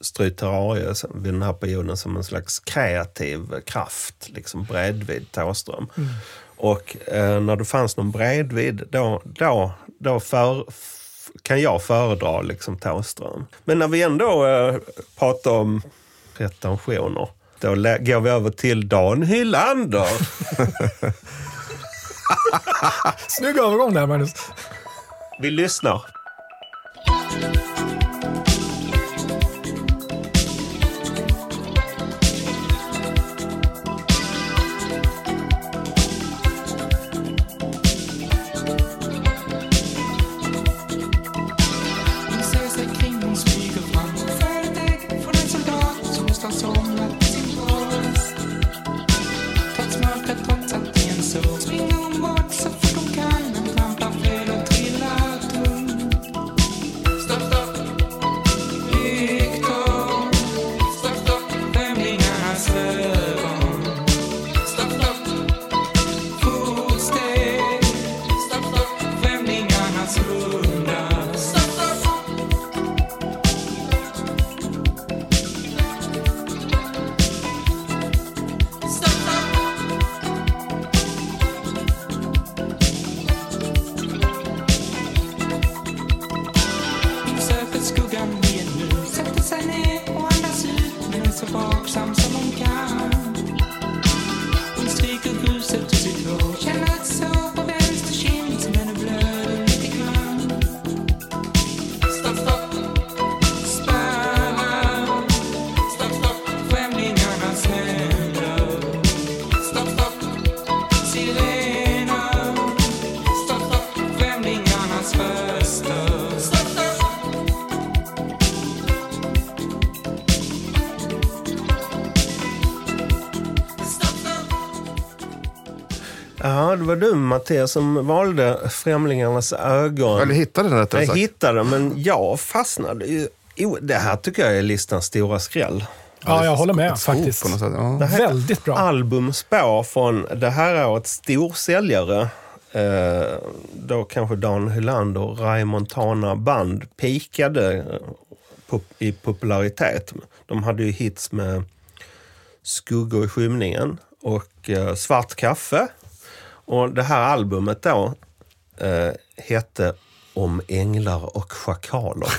Stryt Terrarie som- vid den här perioden som en slags kreativ kraft, liksom bredvid Thåström. Och eh, när det fanns någon bredvid, då, då, då för, kan jag föredra liksom Thåström. Men när vi ändå eh, pratar om pretensioner, då går vi över till Dan Hylander. Snygg övergång där, Magnus. Vi lyssnar. Att du Mattias som valde Främlingarnas ögon. Eller hittade den rättare Jag sagt. hittade men jag fastnade ju. Jo, det här tycker jag är listans stora skräll. Ja, jag håller med faktiskt. På något sätt. Ja. Det här Väldigt bra. Albumspår från det här årets storsäljare. Eh, då kanske Dan Hylander och Ray Montana band pikade eh, pop- i popularitet. De hade ju hits med Skuggor i skymningen och eh, Svart kaffe. Och det här albumet då eh, hette Om änglar och schakaler.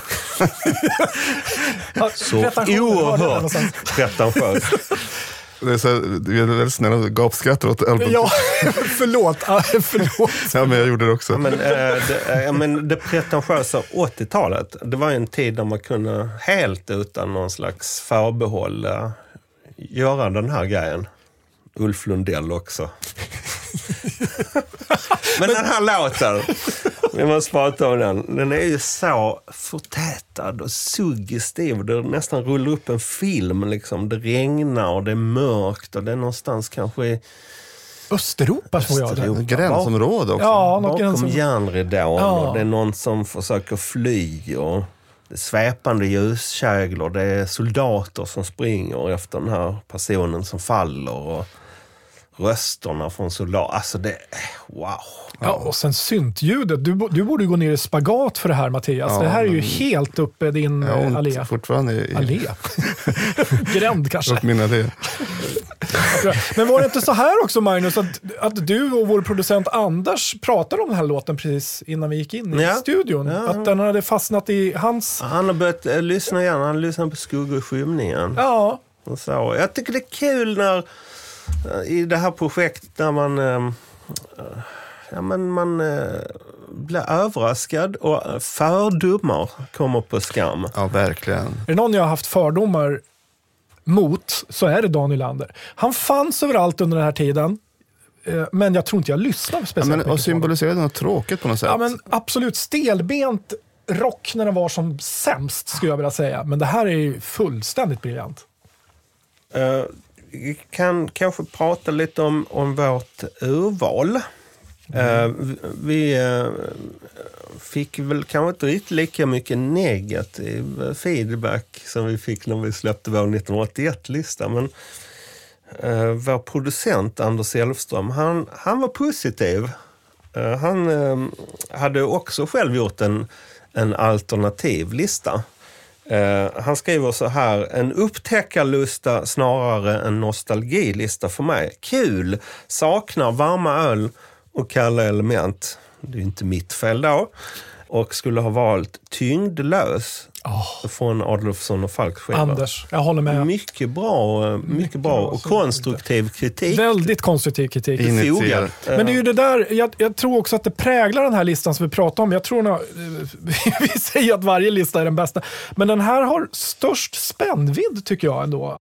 Så det oerhört pretentiöst. Det är så, du är väldigt snäll och gapskrattar åt albumet. Ja, (laughs) förlåt. Förlåt. Ja, men jag gjorde det också. Ja, men, eh, det, ja, men det pretentiösa 80-talet, det var ju en tid där man kunde helt utan någon slags förbehåll eh, göra den här grejen. Ulf Lundell också. (laughs) men den här låten, (laughs) vi måste prata om den. Den är ju så förtätad och suggestiv. Det nästan rullar upp en film. Liksom. Det regnar och det är mörkt och det är någonstans kanske i Östeuropa tror jag. Östeuropa. Gränsområde också. Ja, något bakom gränsområde. järnridån Ja. och det är någon som försöker fly. Och det är svepande ljuskäglor, det är soldater som springer efter den här personen som faller. Och, rösterna från Solar. Alltså det, wow. Ja, och sen syntljudet. Du, du borde gå ner i spagat för det här Mattias. Ja, det här är ju helt uppe din Jag har eh, ont allé. fortfarande i, Allé? (laughs) Gränd kanske. och min allé. Men var det inte så här också Magnus, att, att du och vår producent Anders pratade om den här låten precis innan vi gick in i Ja. studion? Ja. Att den hade fastnat i hans... Han har börjat eh, lyssna igen. Han lyssnar på Skuggor i skymningen. Ja, Och så. Jag tycker det är kul när i det här projektet där man, eh, ja, men man eh, blir överraskad och fördomar kommer på skam. Ja, verkligen. är det någon jag har haft fördomar mot så är det Daniel Lander. Han fanns överallt under den här tiden, eh, men jag tror inte jag lyssnade Ja, speciellt men, mycket och symboliserade något tråkigt på något sätt. Ja, men absolut stelbent rock när den var som sämst, skulle jag vilja säga. Men det här är ju fullständigt briljant. Vi kan kanske prata lite om, om vårt urval. Mm. vi- vi fick väl kanske inte riktigt lika mycket negativ feedback som vi fick när vi släppte vår 1981-lista. Men eh, vår producent Anders Elfström, han, han var positiv. Han hade också själv gjort en, en alternativ lista. Eh, han skriver så här, en upptäckarlusta snarare än nostalgilista för mig. Kul! Saknar varma öl och kalla element. Det är inte mitt fel då. Och skulle ha valt Tyngdlös från Adolfsson och Falks skiva. Anders, jag håller med. Mycket bra, eh, mycket bra och konstruktiv kritik. Väldigt konstruktiv kritik. Befogad. Men det är ju det där, jag, jag tror också att det präglar den här listan som vi pratar om. Jag tror nog, eh, (laughs) vi säger att varje lista är den bästa, men den här har störst spännvidd tycker jag ändå.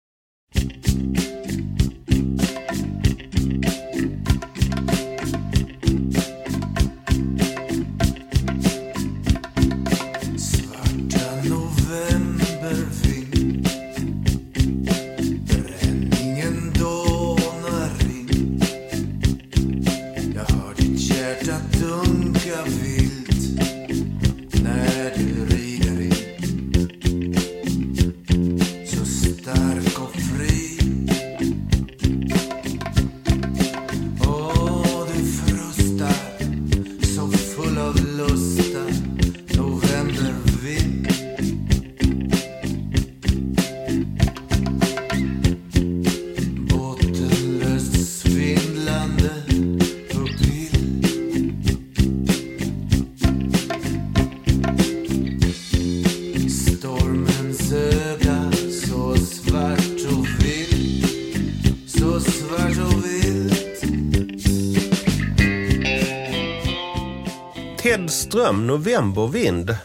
Ström, Novembervind.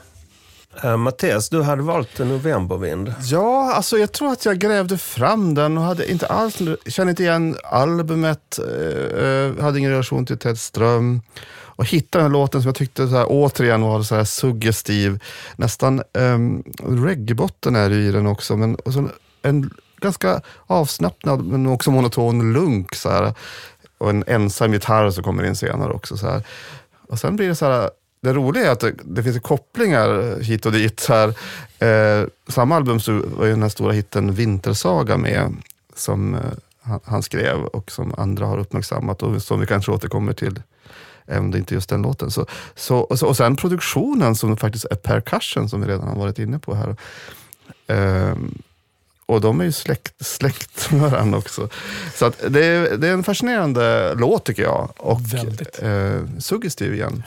Eh, Mattias, du hade valt en Novembervind. Ja, alltså jag tror att jag grävde fram den och hade inte alls, kände inte igen albumet, eh, eh, hade ingen relation till Ted Ström. Och hittade den här låten som jag tyckte så här, återigen var så här suggestiv. Nästan um, reggaebotten är det i den också, men och så en ganska avslappnad men också monoton lunk. Så här. Och en ensam gitarr som kommer in senare också. Så här. Och sen blir det så här, det roliga är att det, det finns kopplingar hit och dit. Här. Eh, samma album så var ju den här stora hitten Vintersaga med, som eh, han, skrev och som andra har uppmärksammat och som vi kanske återkommer till, även om det inte är just den låten. Så, så, och, så, och sen produktionen som faktiskt är percussion, som vi redan har varit inne på här. Ehm, och de är ju släkt, släkt (laughs) med varandra också. Så att det, är, det är en fascinerande låt tycker jag. Och Väldigt. eh, suggestiv igen.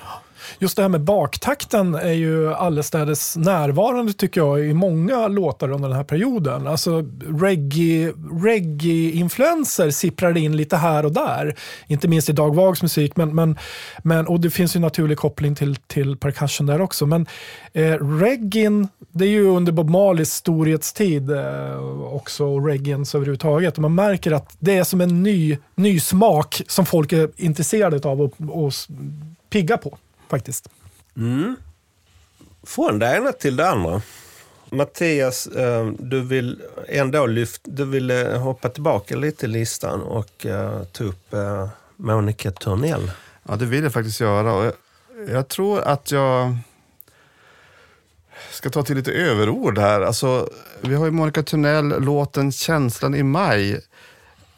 Just det här med baktakten är ju allestädes närvarande tycker jag i många låtar under den här perioden. Alltså reggae- reggae-influenser sipprar in lite här och där. Inte minst i Dag Vags musik, men, men, men, och det finns ju en naturlig koppling till, till percussion där också. Men eh, reggaen, det är ju under Bob Marleys storhetstid eh, också, och reggaeens överhuvudtaget. Och man märker att det är som en ny, ny smak som folk är intresserade av och, och pigga på faktiskt. Från det ena till det andra. Mattias, eh, du vill ändå lyft, du vill eh, hoppa tillbaka lite i listan och eh, ta upp Monica Törnell. Ja, det vill jag faktiskt göra. Och jag, jag tror att jag ska ta till lite överord här. Alltså, vi har ju Monica Tunnell, låten Känslan i maj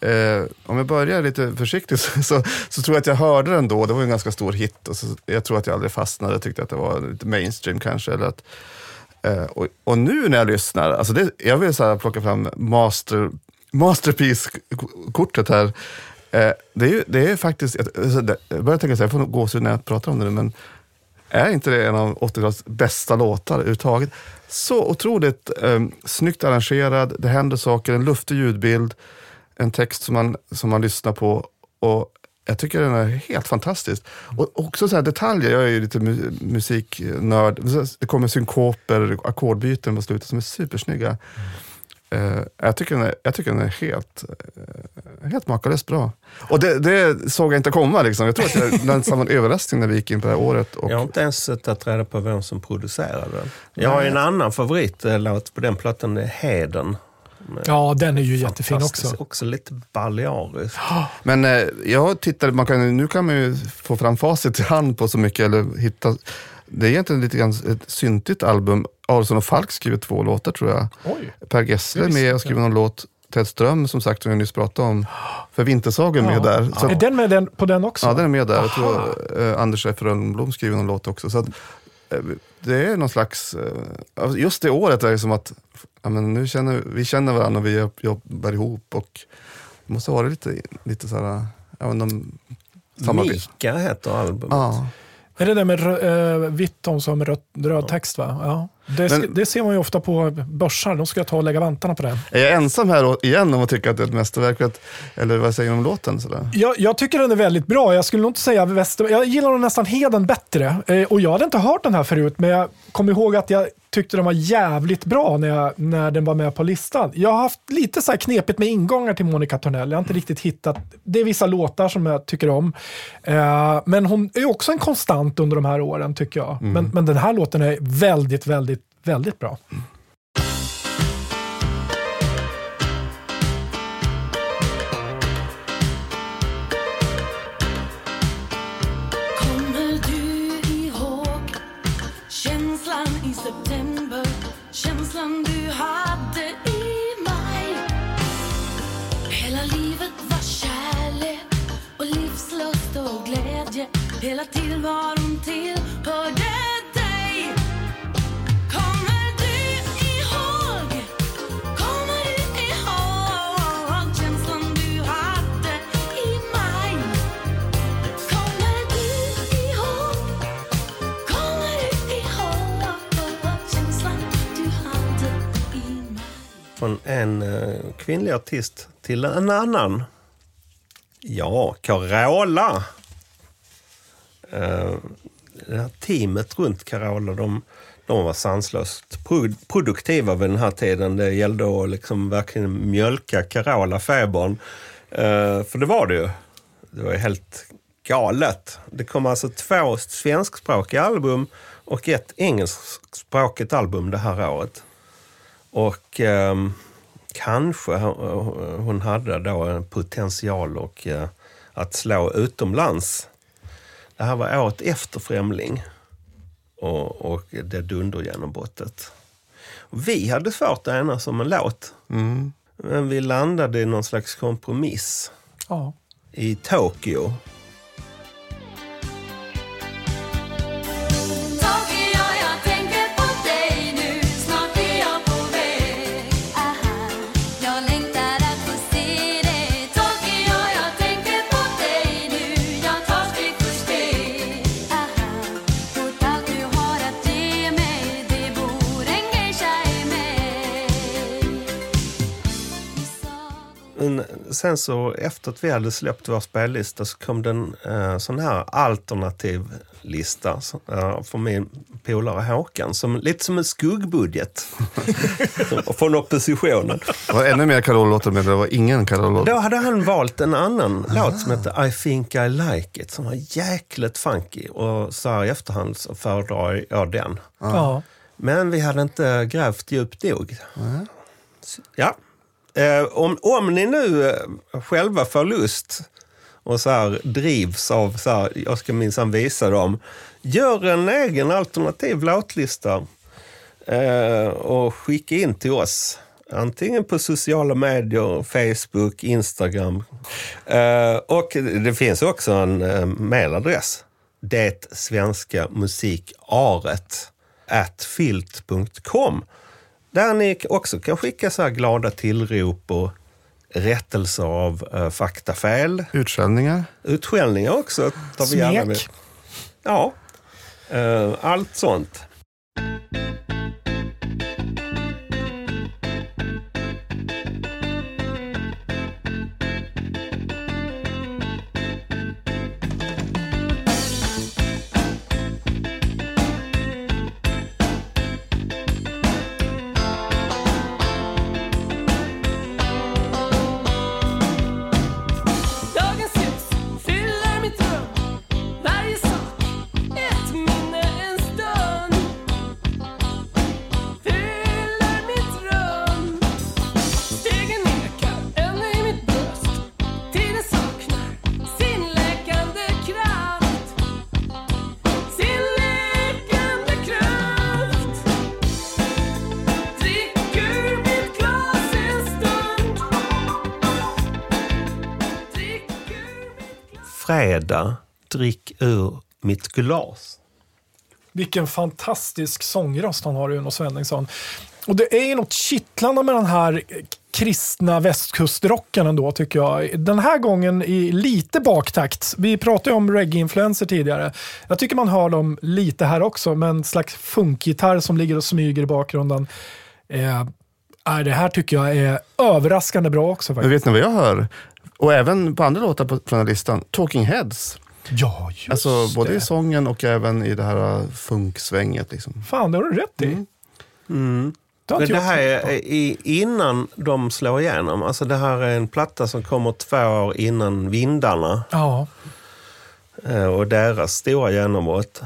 eh, om jag börjar lite försiktigt (laughs) så, så, så tror jag att jag hörde den då. Det var en ganska stor hit. Och så, jag tror att jag aldrig fastnade. och tyckte att det var lite mainstream kanske. Eller att, eh, och, och nu när jag lyssnar, alltså det, jag vill så här plocka fram master, masterpiece-kortet här. Eh, det, är ju, det är faktiskt, jag, alltså jag börjar tänka så här, jag får nog gåshud när jag pratar om det nu, men är inte det en av 80-talets bästa låtar överhuvudtaget? Så otroligt eh, snyggt arrangerad, det händer saker, en luftig ljudbild, en text som man, som man lyssnar på. Och jag tycker den är helt fantastisk. Och också så här detaljer, jag är ju lite mu- musiknörd. Det kommer synkoper, ackordbyten på slutet som är supersnygga. Eh, jag, tycker den är, jag tycker den är helt, eh, helt makalöst bra. Och det, det såg jag inte komma. Liksom. Jag tror att det (laughs) nästan var en överraskning när vi gick in på det här året. Och, Jag har inte ens tagit reda på vem som producerade den. Jag har en annan favoritlåt på den plattan, det är Heden. Ja, den är ju jättefin också. Också lite balearisk. (gasps) Men eh, jag tittade, man kan, nu kan man ju få fram facit i hand på så mycket, eller hitta. Det är egentligen lite grann ett syntigt album. Aronson och Falk skriver två låtar tror jag. Oj. Per Gessle är med och skriver någon låt. Ted Ström som sagt, som jag nyss pratade om. För Vintersagen med där. Så Är den med den, på den också? ja, den är med där. Jag tror eh, Anders F. Rönnblom skriver någon låt också. Så att, det är någon slags, eh, alltså just det året är det som att ja, men nu känner, vi känner varandra och vi jobb- jobbar ihop. Och det måste vara lite, lite så här, vet inte om samarbete. Mika heter albumet. Ja. Är det där med rö- äh, vitt om som röd, röd text? Va? Ja. Det, Men- det ser man ju ofta på börsar. Då ska jag ta och lägga vantarna på det. Är jag ensam här igen om att tycka att det är ett mästerverk? Eller vad säger du om låten? Sådär? Jag, jag tycker den är väldigt bra. Jag skulle nog inte säga väster... Jag gillar nog nästan Heden bättre. Eh, och jag hade inte hört den här förut, men jag kommer ihåg att jag tyckte den var jävligt bra när, jag, när den var med på listan. Jag har haft lite så här knepigt med ingångar till Monica Törnell. Jag har inte riktigt hittat... Det är vissa låtar som jag tycker om. Eh, men hon är också en konstant under de här åren, tycker jag. Men, men den här låten är väldigt, väldigt, väldigt bra. Kommer du ihåg känslan i september? Känslan du hade i maj? Hela livet var kärlek och livslust och glädje. Hela tillvaron till. Från en eh, kvinnlig artist till en annan. Ja, Carola. Eh, det här teamet runt Carola, de, de var sanslöst produktiva vid den här tiden. Det gällde att liksom verkligen mjölka Carola-febern. Eh, för det var det ju. Det var ju helt galet. Det kom alltså två svenskspråkiga album och ett engelskspråkigt album det här året. Och ehm, kanske hon hade då en potential och, eh, att slå utomlands. Det här var året efter Främling och, och det dundergenombrottet. Vi hade svårt att enas om en låt. Men vi landade i någon slags kompromiss Ja. i. Tokyo, Men sen så efter att vi hade släppt vår spellista så kom det en eh, sån här alternativ lista så, eh, från min polare Håkan. Som, lite som en skuggbudget Som- (laughs) från oppositionen. Det var ännu mer Carola-låtar med, det var ingen Carola-låt. Då hade han valt en annan låt som heter I think I like it som var jäkligt funky. Och så här i efterhand så föredrar jag den. Ja. Men vi hade inte grävt djupt nog. Ja. Eh, om, om ni nu eh, själva får lust och så här drivs av så här, jag ska minsann visa dem. Gör en egen alternativ låtlista eh, och skicka in till oss. Antingen på sociala medier, Facebook, Instagram. Eh, och det finns också en eh, mailadress. Det svenska musikaret at filt.com. Där ni också kan skicka så här glada tillrop och rättelser av uh, faktafel. Utskällningar. Utskällningar också. Tar vi gärna med. Smek. Ja, eh, allt sånt. Fredag, drick ur mitt glas. Vilken fantastisk sångröst han har, Uno Svenningsson. Och det är ju något kittlande med den här kristna västkustrocken ändå, tycker jag. Den här gången i lite baktakt. Vi pratade ju om reggae-influenser tidigare. Jag tycker man hör dem lite här också, med en slags funkgitarr som ligger och smyger i bakgrunden. Eh, är det här tycker jag är överraskande bra också. Faktiskt. vet ni vad jag hör? Och även på andra låtar på, på den här listan. Talking Heads. Ja, just Alltså både det. i sången och även i det här uh, funksvänget. Liksom. Fan, det har du rätt i. Mm. Det har Men det här är i, innan de slår igenom. Alltså det här är en platta som kommer två år innan Vindarna Ja. eh, och deras stora genombrott.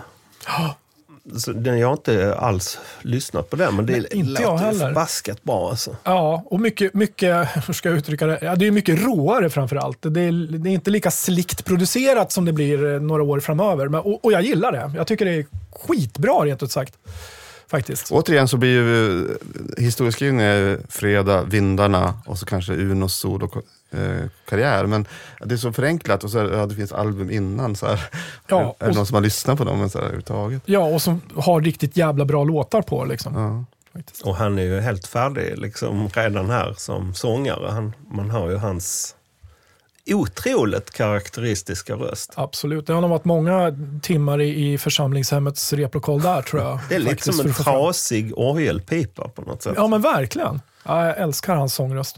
Så den, jag har inte alls lyssnat på den, men det Nej, inte låter jag heller. förbaskat bra. Alltså. Ja, och mycket, mycket, hur ska jag uttrycka det? Ja, det är mycket råare framför allt. Det är, det är inte lika slickt producerat som det blir eh, några år framöver. Men, och, och jag gillar det. Jag tycker det är skitbra rent ut sagt. Faktiskt. Återigen så blir ju eh, historieskrivningen fredag, vindarna och så kanske Unos solo eh, karriär. Men det är så förenklat och så här, ja, det finns album innan. Så här. Ja, är det och- någon som har lyssnat på dem men så här, överhuvudtaget? Ja, och som har riktigt jävla bra låtar på liksom. Ja. Och han är ju helt färdig liksom, redan här som sångare. Han, man hör ju hans otroligt karaktäristiska röst. Absolut. Det har nog varit många timmar i, i församlingshemmets replokal där tror jag. Det är lite som en trasig orgelpipa på något sätt. Ja, men verkligen. Ja, jag älskar hans sångröst.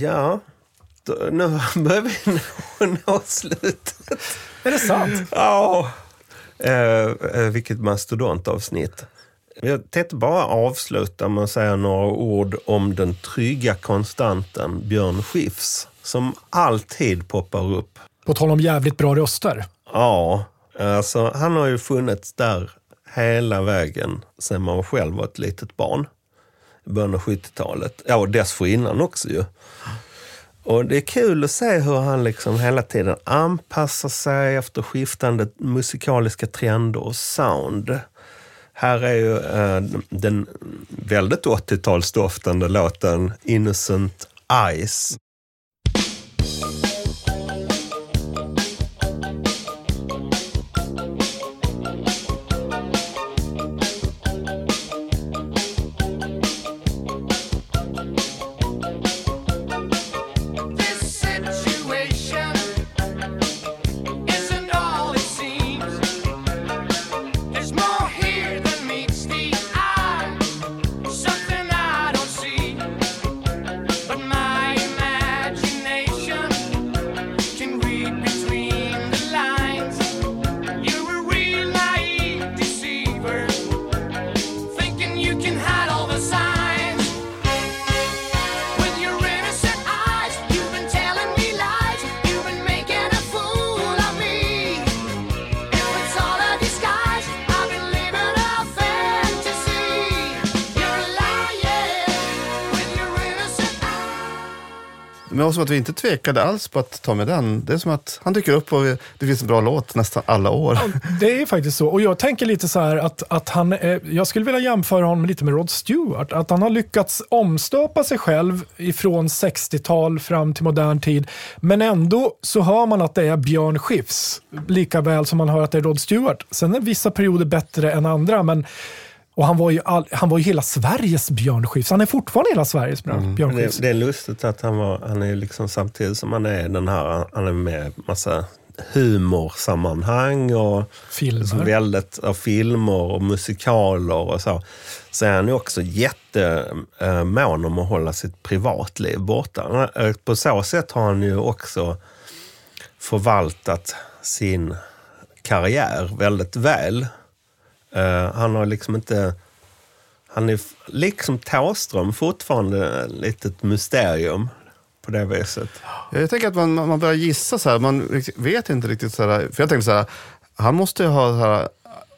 Ja, då, nu (laughs) börjar vi nå, slutet. Är det sant? Ja, eh, eh, vilket mastodontavsnitt. Jag tänkte bara avsluta med att säga några ord om den trygga konstanten Björn Skifs, som alltid poppar upp. På tal om jävligt bra röster. Ja, alltså han har ju funnits där hela vägen sedan man själv var ett litet barn. I början av 70-talet. Ja, och dessförinnan också ju. Och det är kul att se hur han liksom hela tiden anpassar sig efter skiftande musikaliska trender och sound. Här är ju eh, den väldigt 80-talsdoftande låten Innocent Eyes. Men också att vi inte tvekade alls på att ta med den. Det är som att han dyker upp och vi- det finns en bra låt nästan alla år. Det är faktiskt så. Och jag tänker lite så här att, att han, eh, jag skulle vilja jämföra honom lite med Rod Stewart. Att han har lyckats omstöpa sig själv ifrån 60-tal fram till modern tid. Men ändå så hör man att det är Björn Skifs. Lika väl som man hör att det är Rod Stewart. Sen är vissa perioder bättre än andra. Men, och han var, ju all, han var ju hela Sveriges Björn Skifs. Han är fortfarande hela Sveriges Björn Björn Det, Skifs. det är lustigt att han var, han är liksom samtidigt som han är den här, han är med massa humorsammanhang och Filmer. så väldigt, av filmer och musikaler och så. Så är han ju också jättemån om att hålla sitt privatliv borta. Eh, På så sätt har han ju också förvaltat sin karriär väldigt väl. Eh, han har liksom inte... Han är liksom Thåström fortfarande ett litet mysterium på det viset. Jag tänker att man, man börjar gissa så här, man vet inte riktigt så här. För jag tänkte så här, han måste ju ha, så här,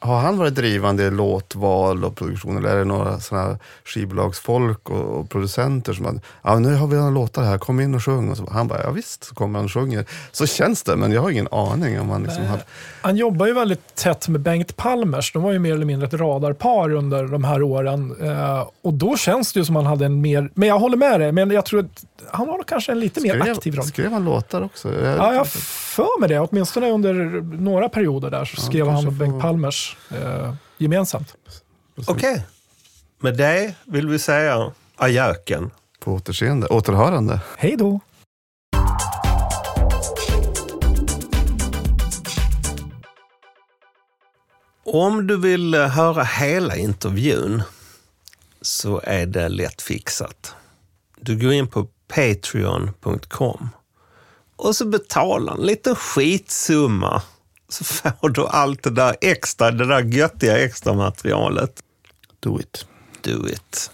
har han varit drivande i låtval och produktion eller är det några sådana skivbolagsfolk och, och producenter som att, ja nu har vi några låtar här, kom in och sjung. Och så, han bara, ja visst, så kommer han och sjunger. Så känns det, men jag har ingen aning om han liksom har... Han jobbar ju väldigt tätt med Bengt Palmers. De var ju mer eller mindre ett radarpar under de här åren. Eh, och då känns det ju som han hade en mer... Men jag håller med dig, men jag tror att han har kanske en lite mer aktiv roll. skrev han låtar också? Jag, Ja, jag för mig det. Åtminstone under några perioder där så skrev han och Bengt får- Palmers eh, gemensamt. Okej. Med det vill vi säga ajöken. På återseende, återhörande. Hej då! Om du vill eh, höra hela intervjun så är det lätt fixat. Du går in på patreon.com och så betalar en liten skitsumma så får du allt det där extra, det där göttiga extra materialet. Do it. Do it.